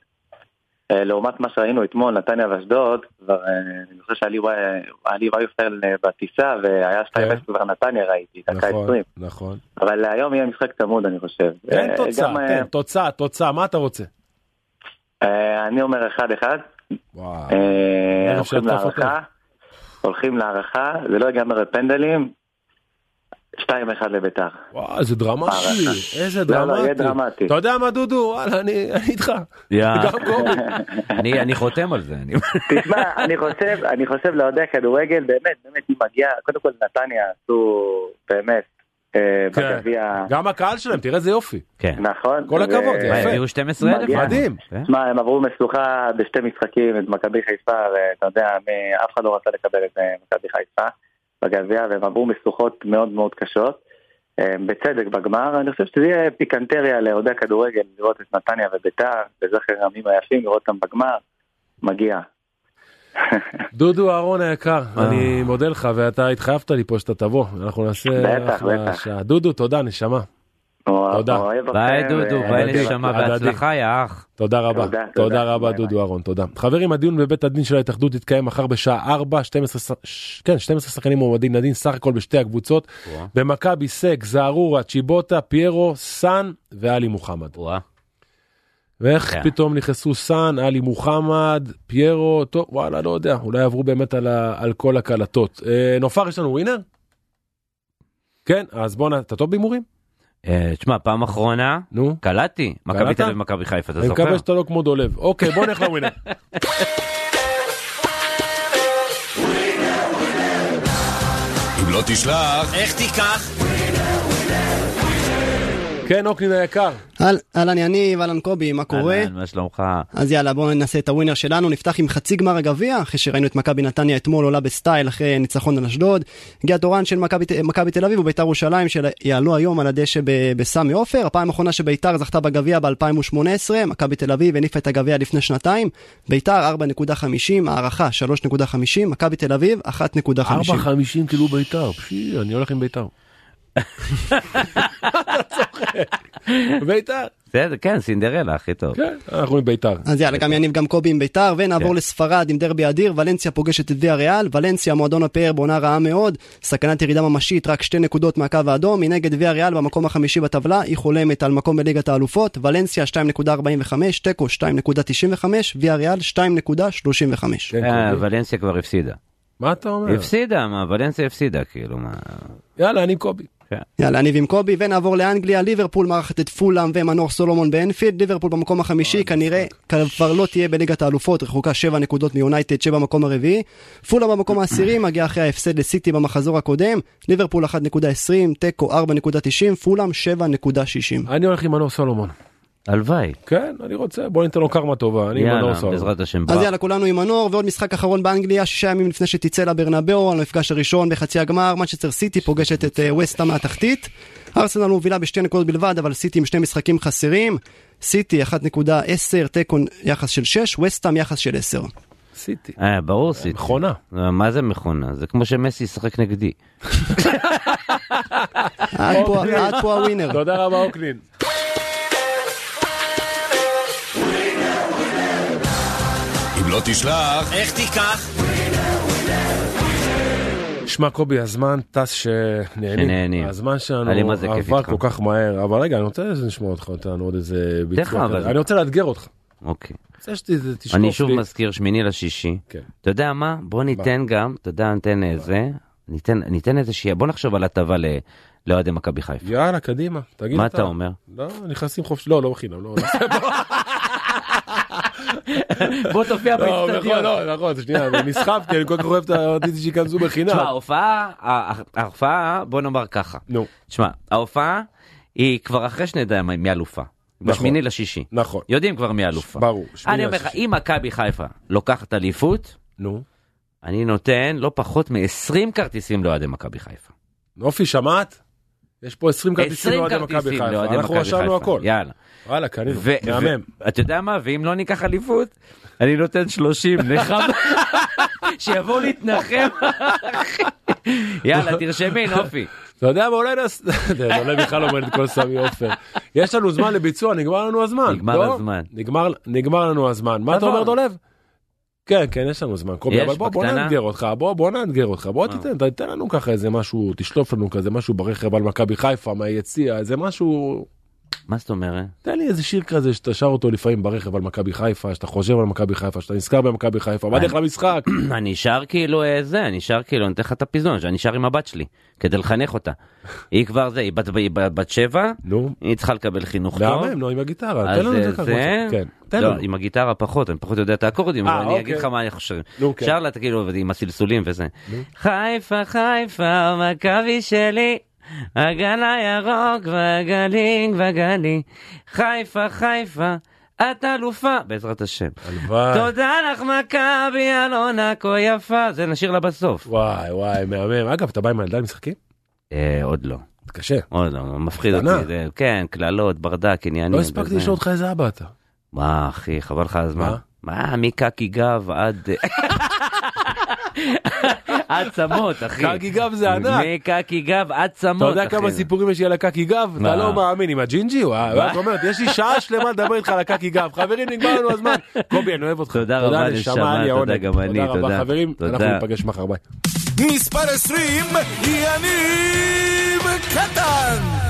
Speaker 7: Uh, לעומת מה שראינו אתמול, נתניה ואשדוד, כבר, uh, אני חושב שעלי ויופל בטיסה, והיה 2-0 כן. כבר נתניה ראיתי, דקה נכון, 20.
Speaker 2: נכון.
Speaker 7: אבל היום יהיה משחק צמוד, אני חושב.
Speaker 2: תן תוצאה, גם, תן, תוצאה, תוצאה, מה אתה רוצה?
Speaker 7: Uh, אני אומר 1-1. וואו. Uh, הולכים להערכה. הולכים להערכה, זה לא ייגמר בפנדלים, 2-1 לביתר.
Speaker 2: וואו, איזה דרמטי, איזה דרמטי. לא, לא, יהיה דרמטי. אתה יודע מה דודו? וואלה, אני איתך.
Speaker 3: אני חותם על זה.
Speaker 7: תשמע, אני חושב לאוהדי הכדורגל, באמת, באמת, אם מגיע, קודם כל נתניה עשו באמת. אה, כן. בגביע.
Speaker 2: גם הקהל שלהם, תראה איזה יופי.
Speaker 7: כן. נכון.
Speaker 2: כל הכבוד, יפה.
Speaker 3: הביאו 12 אלף.
Speaker 2: מדהים.
Speaker 7: תשמע, הם עברו משוכה בשתי משחקים את מכבי חיפה, ואתה יודע, אף אחד לא רצה לקבל את אה, מכבי חיפה. בגביע, והם עברו משוכות מאוד מאוד קשות. אה, בצדק בגמר, אני חושב שזה יהיה פיקנטריה לאוהדי הכדורגל לראות את נתניה וביתר, בזכר הימים היפים, לראות אותם בגמר, מגיע.
Speaker 2: דודו אהרון היקר, אה. אני מודה לך ואתה התחייבת לי פה שאתה תבוא, אנחנו נעשה
Speaker 7: בטח, בטח.
Speaker 2: דודו, תודה, נשמה.
Speaker 7: תודה.
Speaker 3: ביי דודו, ביי נשמה, בהצלחה יא אח.
Speaker 2: תודה רבה, תודה רבה דודו אהרון, תודה. חברים, הדיון בבית הדין של ההתאחדות יתקיים מחר בשעה 4, 12 כן, שחקנים מועמדים לדין, סך הכל בשתי הקבוצות. במכבי סק, זערורה, צ'יבוטה, פיירו, סאן ואלי מוחמד. ואיך כן. פתאום נכנסו סאן, עלי מוחמד, פיירו, טוב, וואלה, לא יודע, אולי עברו באמת על כל הקלטות. אה, נופר, יש לנו ווינר? כן, אז בוא נ... אתה טוב בהימורים?
Speaker 3: אה, תשמע, פעם אחרונה, נו, קלטתי, מכבי תל אביב ומכבי חיפה, אתה זוכר?
Speaker 2: אני מקווה שאתה לא כמו דולב. אוקיי, בוא נלך לווינר.
Speaker 1: אם לא תשלח, איך תיקח?
Speaker 2: כן, אוקנין היקר.
Speaker 8: אהלן יניב, אהלן קובי, מה קורה?
Speaker 3: אהלן, מה שלומך?
Speaker 8: אז יאללה, בואו ננסה את הווינר שלנו. נפתח עם חצי גמר הגביע, אחרי שראינו את מכבי נתניה אתמול עולה בסטייל אחרי ניצחון על אשדוד. הגיע תורן של מכבי תל אביב וביתר ירושלים שיעלו היום על הדשא בסמי עופר. הפעם האחרונה שביתר זכתה בגביע ב-2018, מכבי תל אביב הניפה את הגביע לפני שנתיים. ביתר 4.50, הארכה 3.50, מכבי תל אביב 1.50. 4.50
Speaker 2: כאילו ביתר, אני הולך עם ביתר. ביתר.
Speaker 3: בסדר, כן, סינדרלה הכי טוב.
Speaker 2: כן, אנחנו עם ביתר.
Speaker 8: אז יאללה, גם יניב, גם קובי עם ביתר, ונעבור כן. לספרד עם דרבי אדיר, ולנסיה פוגשת את ויה ריאל, ולנסיה מועדון הפאר בעונה רעה מאוד, סכנת ירידה ממשית, רק שתי נקודות מהקו האדום, מנגד ויה ריאל במקום החמישי בטבלה, היא חולמת על מקום בליגת האלופות, ולנסיה 2.45, תיקו 2.95, ויה ריאל 2.35.
Speaker 3: כן, אה, ולנסיה כבר הפסידה.
Speaker 2: מה אתה אומר?
Speaker 3: הפסידה, מה, ולנסיה הפסידה, כאילו, מה...
Speaker 2: יאללה, אני קובי.
Speaker 8: כן. יאללה, אני ועם קובי, ונעבור לאנגליה, ליברפול מארחת את פולאם ומנור סולומון באנפילד, ליברפול במקום החמישי, כנראה כבר לא תהיה בליגת האלופות, רחוקה 7 נקודות מיונייטד שבמקום הרביעי. פולאם במקום העשירי, מגיע אחרי ההפסד לסיטי במחזור הקודם, ליברפול 1.20, תיקו 4.90, פולאם 7.60.
Speaker 2: אני הולך עם מנור סולומון.
Speaker 3: הלוואי.
Speaker 2: כן, אני רוצה, בוא ניתן לו קרמה טובה, אני
Speaker 3: עם מנור סולומון. בעזרת השם.
Speaker 8: אז יאללה, כולנו עם מנור, ועוד משחק אחרון באנגליה, שישה ימים לפני שתצא לברנבאו, המפגש הראשון בחצי הגמר, מנצ'סטר סיטי פוגשת את ווסטה מהתחתית. ארסנל מובילה בשתי נקודות בלבד, אבל סיטי עם שני משחקים חסרים. סיטי 1.10, תיקו יחס של 6, וסטאם יחס של 10.
Speaker 2: סיטי.
Speaker 3: אה, ברור סיטי.
Speaker 2: מכונה.
Speaker 3: מה זה מכונה? זה כמו שמסי ישחק נגדי.
Speaker 8: עד פה הווינר.
Speaker 2: תודה רבה אוקלין.
Speaker 1: לא תשלח, איך תיקח?
Speaker 2: שמע קובי הזמן טס שנהנים, הזמן שלנו עבר כל כך מהר, אבל רגע אני רוצה לשמוע אותך אותנו עוד איזה ביצוע, אני רוצה לאתגר אותך.
Speaker 3: אוקיי. אני שוב מזכיר שמיני לשישי, כן. אתה יודע מה בוא ניתן גם, אתה יודע ניתן איזה, ניתן איזה שיהיה, בוא נחשוב על הטבה לאוהדי מכבי חיפה.
Speaker 2: יאללה קדימה, תגיד
Speaker 3: מה אתה אומר?
Speaker 2: לא נכנסים חופשי, לא לא בחינם, לא.
Speaker 3: בוא תופיע באיצטדיון.
Speaker 2: לא, נכון, שנייה, נסחפתי, אני כל כך אוהב את הרציתי שייכנסו בחינם.
Speaker 3: תשמע, ההופעה, ההופעה, בוא נאמר ככה. נו. תשמע, ההופעה היא כבר אחרי שנדע מי אלופה. בשמיני נכון. לשישי.
Speaker 2: נכון.
Speaker 3: יודעים כבר מי אלופה.
Speaker 2: ברור.
Speaker 3: אני אומר לך, אם מכבי חיפה לוקחת אליפות,
Speaker 2: נו.
Speaker 3: אני נותן לא פחות מ-20 כרטיסים לאוהדי מכבי חיפה.
Speaker 2: נופי, שמעת? יש פה 20 כרטיסים לאוהדי מכבי חיפה. אנחנו רשמנו הכל.
Speaker 3: יאללה.
Speaker 2: וואלה, קנינו. מהמם.
Speaker 3: אתה יודע מה? ואם לא ניקח אליפות, אני נותן 30 נחם. שיבואו להתנחם. יאללה, תרשמי, נופי.
Speaker 2: אתה יודע מה, אולי נעשה, אולי בכלל אומר את כל סמי עופר. יש לנו זמן לביצוע, נגמר לנו הזמן.
Speaker 3: נגמר לא? הזמן.
Speaker 2: נגמר לנו הזמן. מה אתה אומר, דולב? כן, כן, יש לנו זמן, קובי, אבל בוא, בוא נאתגר אותך, בוא, בוא נאתגר אותך, בוא תיתן, תתן לנו ככה איזה משהו, תשלוף לנו כזה משהו ברכב על מכבי חיפה, מהיציע, איזה משהו
Speaker 3: מה זאת אומרת?
Speaker 2: תן לי איזה שיר כזה שאתה שר אותו לפעמים ברכב על מכבי חיפה, שאתה חושב על מכבי חיפה, שאתה נזכר במכבי חיפה, מה דרך למשחק?
Speaker 3: אני שר כאילו אה, זה, אני שר כאילו, אני אתן לך את הפזמון, שאני שר עם הבת שלי, כדי לחנך אותה. היא כבר זה, היא בת שבע,
Speaker 2: נו,
Speaker 3: היא צריכה לקבל חינוך
Speaker 2: טוב. מהמם, נו, עם הגיטרה, תן לנו את זה ככה. כן,
Speaker 3: לא. עם הגיטרה פחות, אני פחות יודע את האקורדים, אבל אני אגיד לך מה אני חושב. כן. שר לה כאילו עם הסלסולים וזה. חיפה, חיפה, מכבי שלי. הגל הירוק והגלים והגלי, חיפה חיפה, את אלופה, בעזרת השם.
Speaker 2: הלוואי.
Speaker 3: תודה לך מכבי על עונה כה יפה, זה נשאיר לה בסוף.
Speaker 2: וואי וואי, מהמם. אגב, אתה בא עם הילדה למשחקים?
Speaker 3: אה, עוד לא.
Speaker 2: קשה.
Speaker 3: עוד לא, מפחיד אותי. זה, כן, קללות, ברדק, עניינים.
Speaker 2: לא הספקתי לשאול אותך איזה אבא אתה.
Speaker 3: מה אחי, חבל לך הזמן. מה? מקקי גב עד... עד צמות, אחי.
Speaker 2: קקי גב זה ענק.
Speaker 3: מקקי גב עד צמות,
Speaker 2: אתה יודע כמה סיפורים יש לי על הקקי גב? אתה לא מאמין, עם הג'ינג'י? ואת אומרת, יש לי שעה שלמה לדבר איתך על הקקי גב. חברים, נגמר לנו הזמן. קובי, אני אוהב אותך.
Speaker 3: תודה רבה, נשמה, תודה גם אני,
Speaker 2: תודה. תודה רבה, חברים, אנחנו ניפגש מחר, ביי. מספר 20, יניב קטן.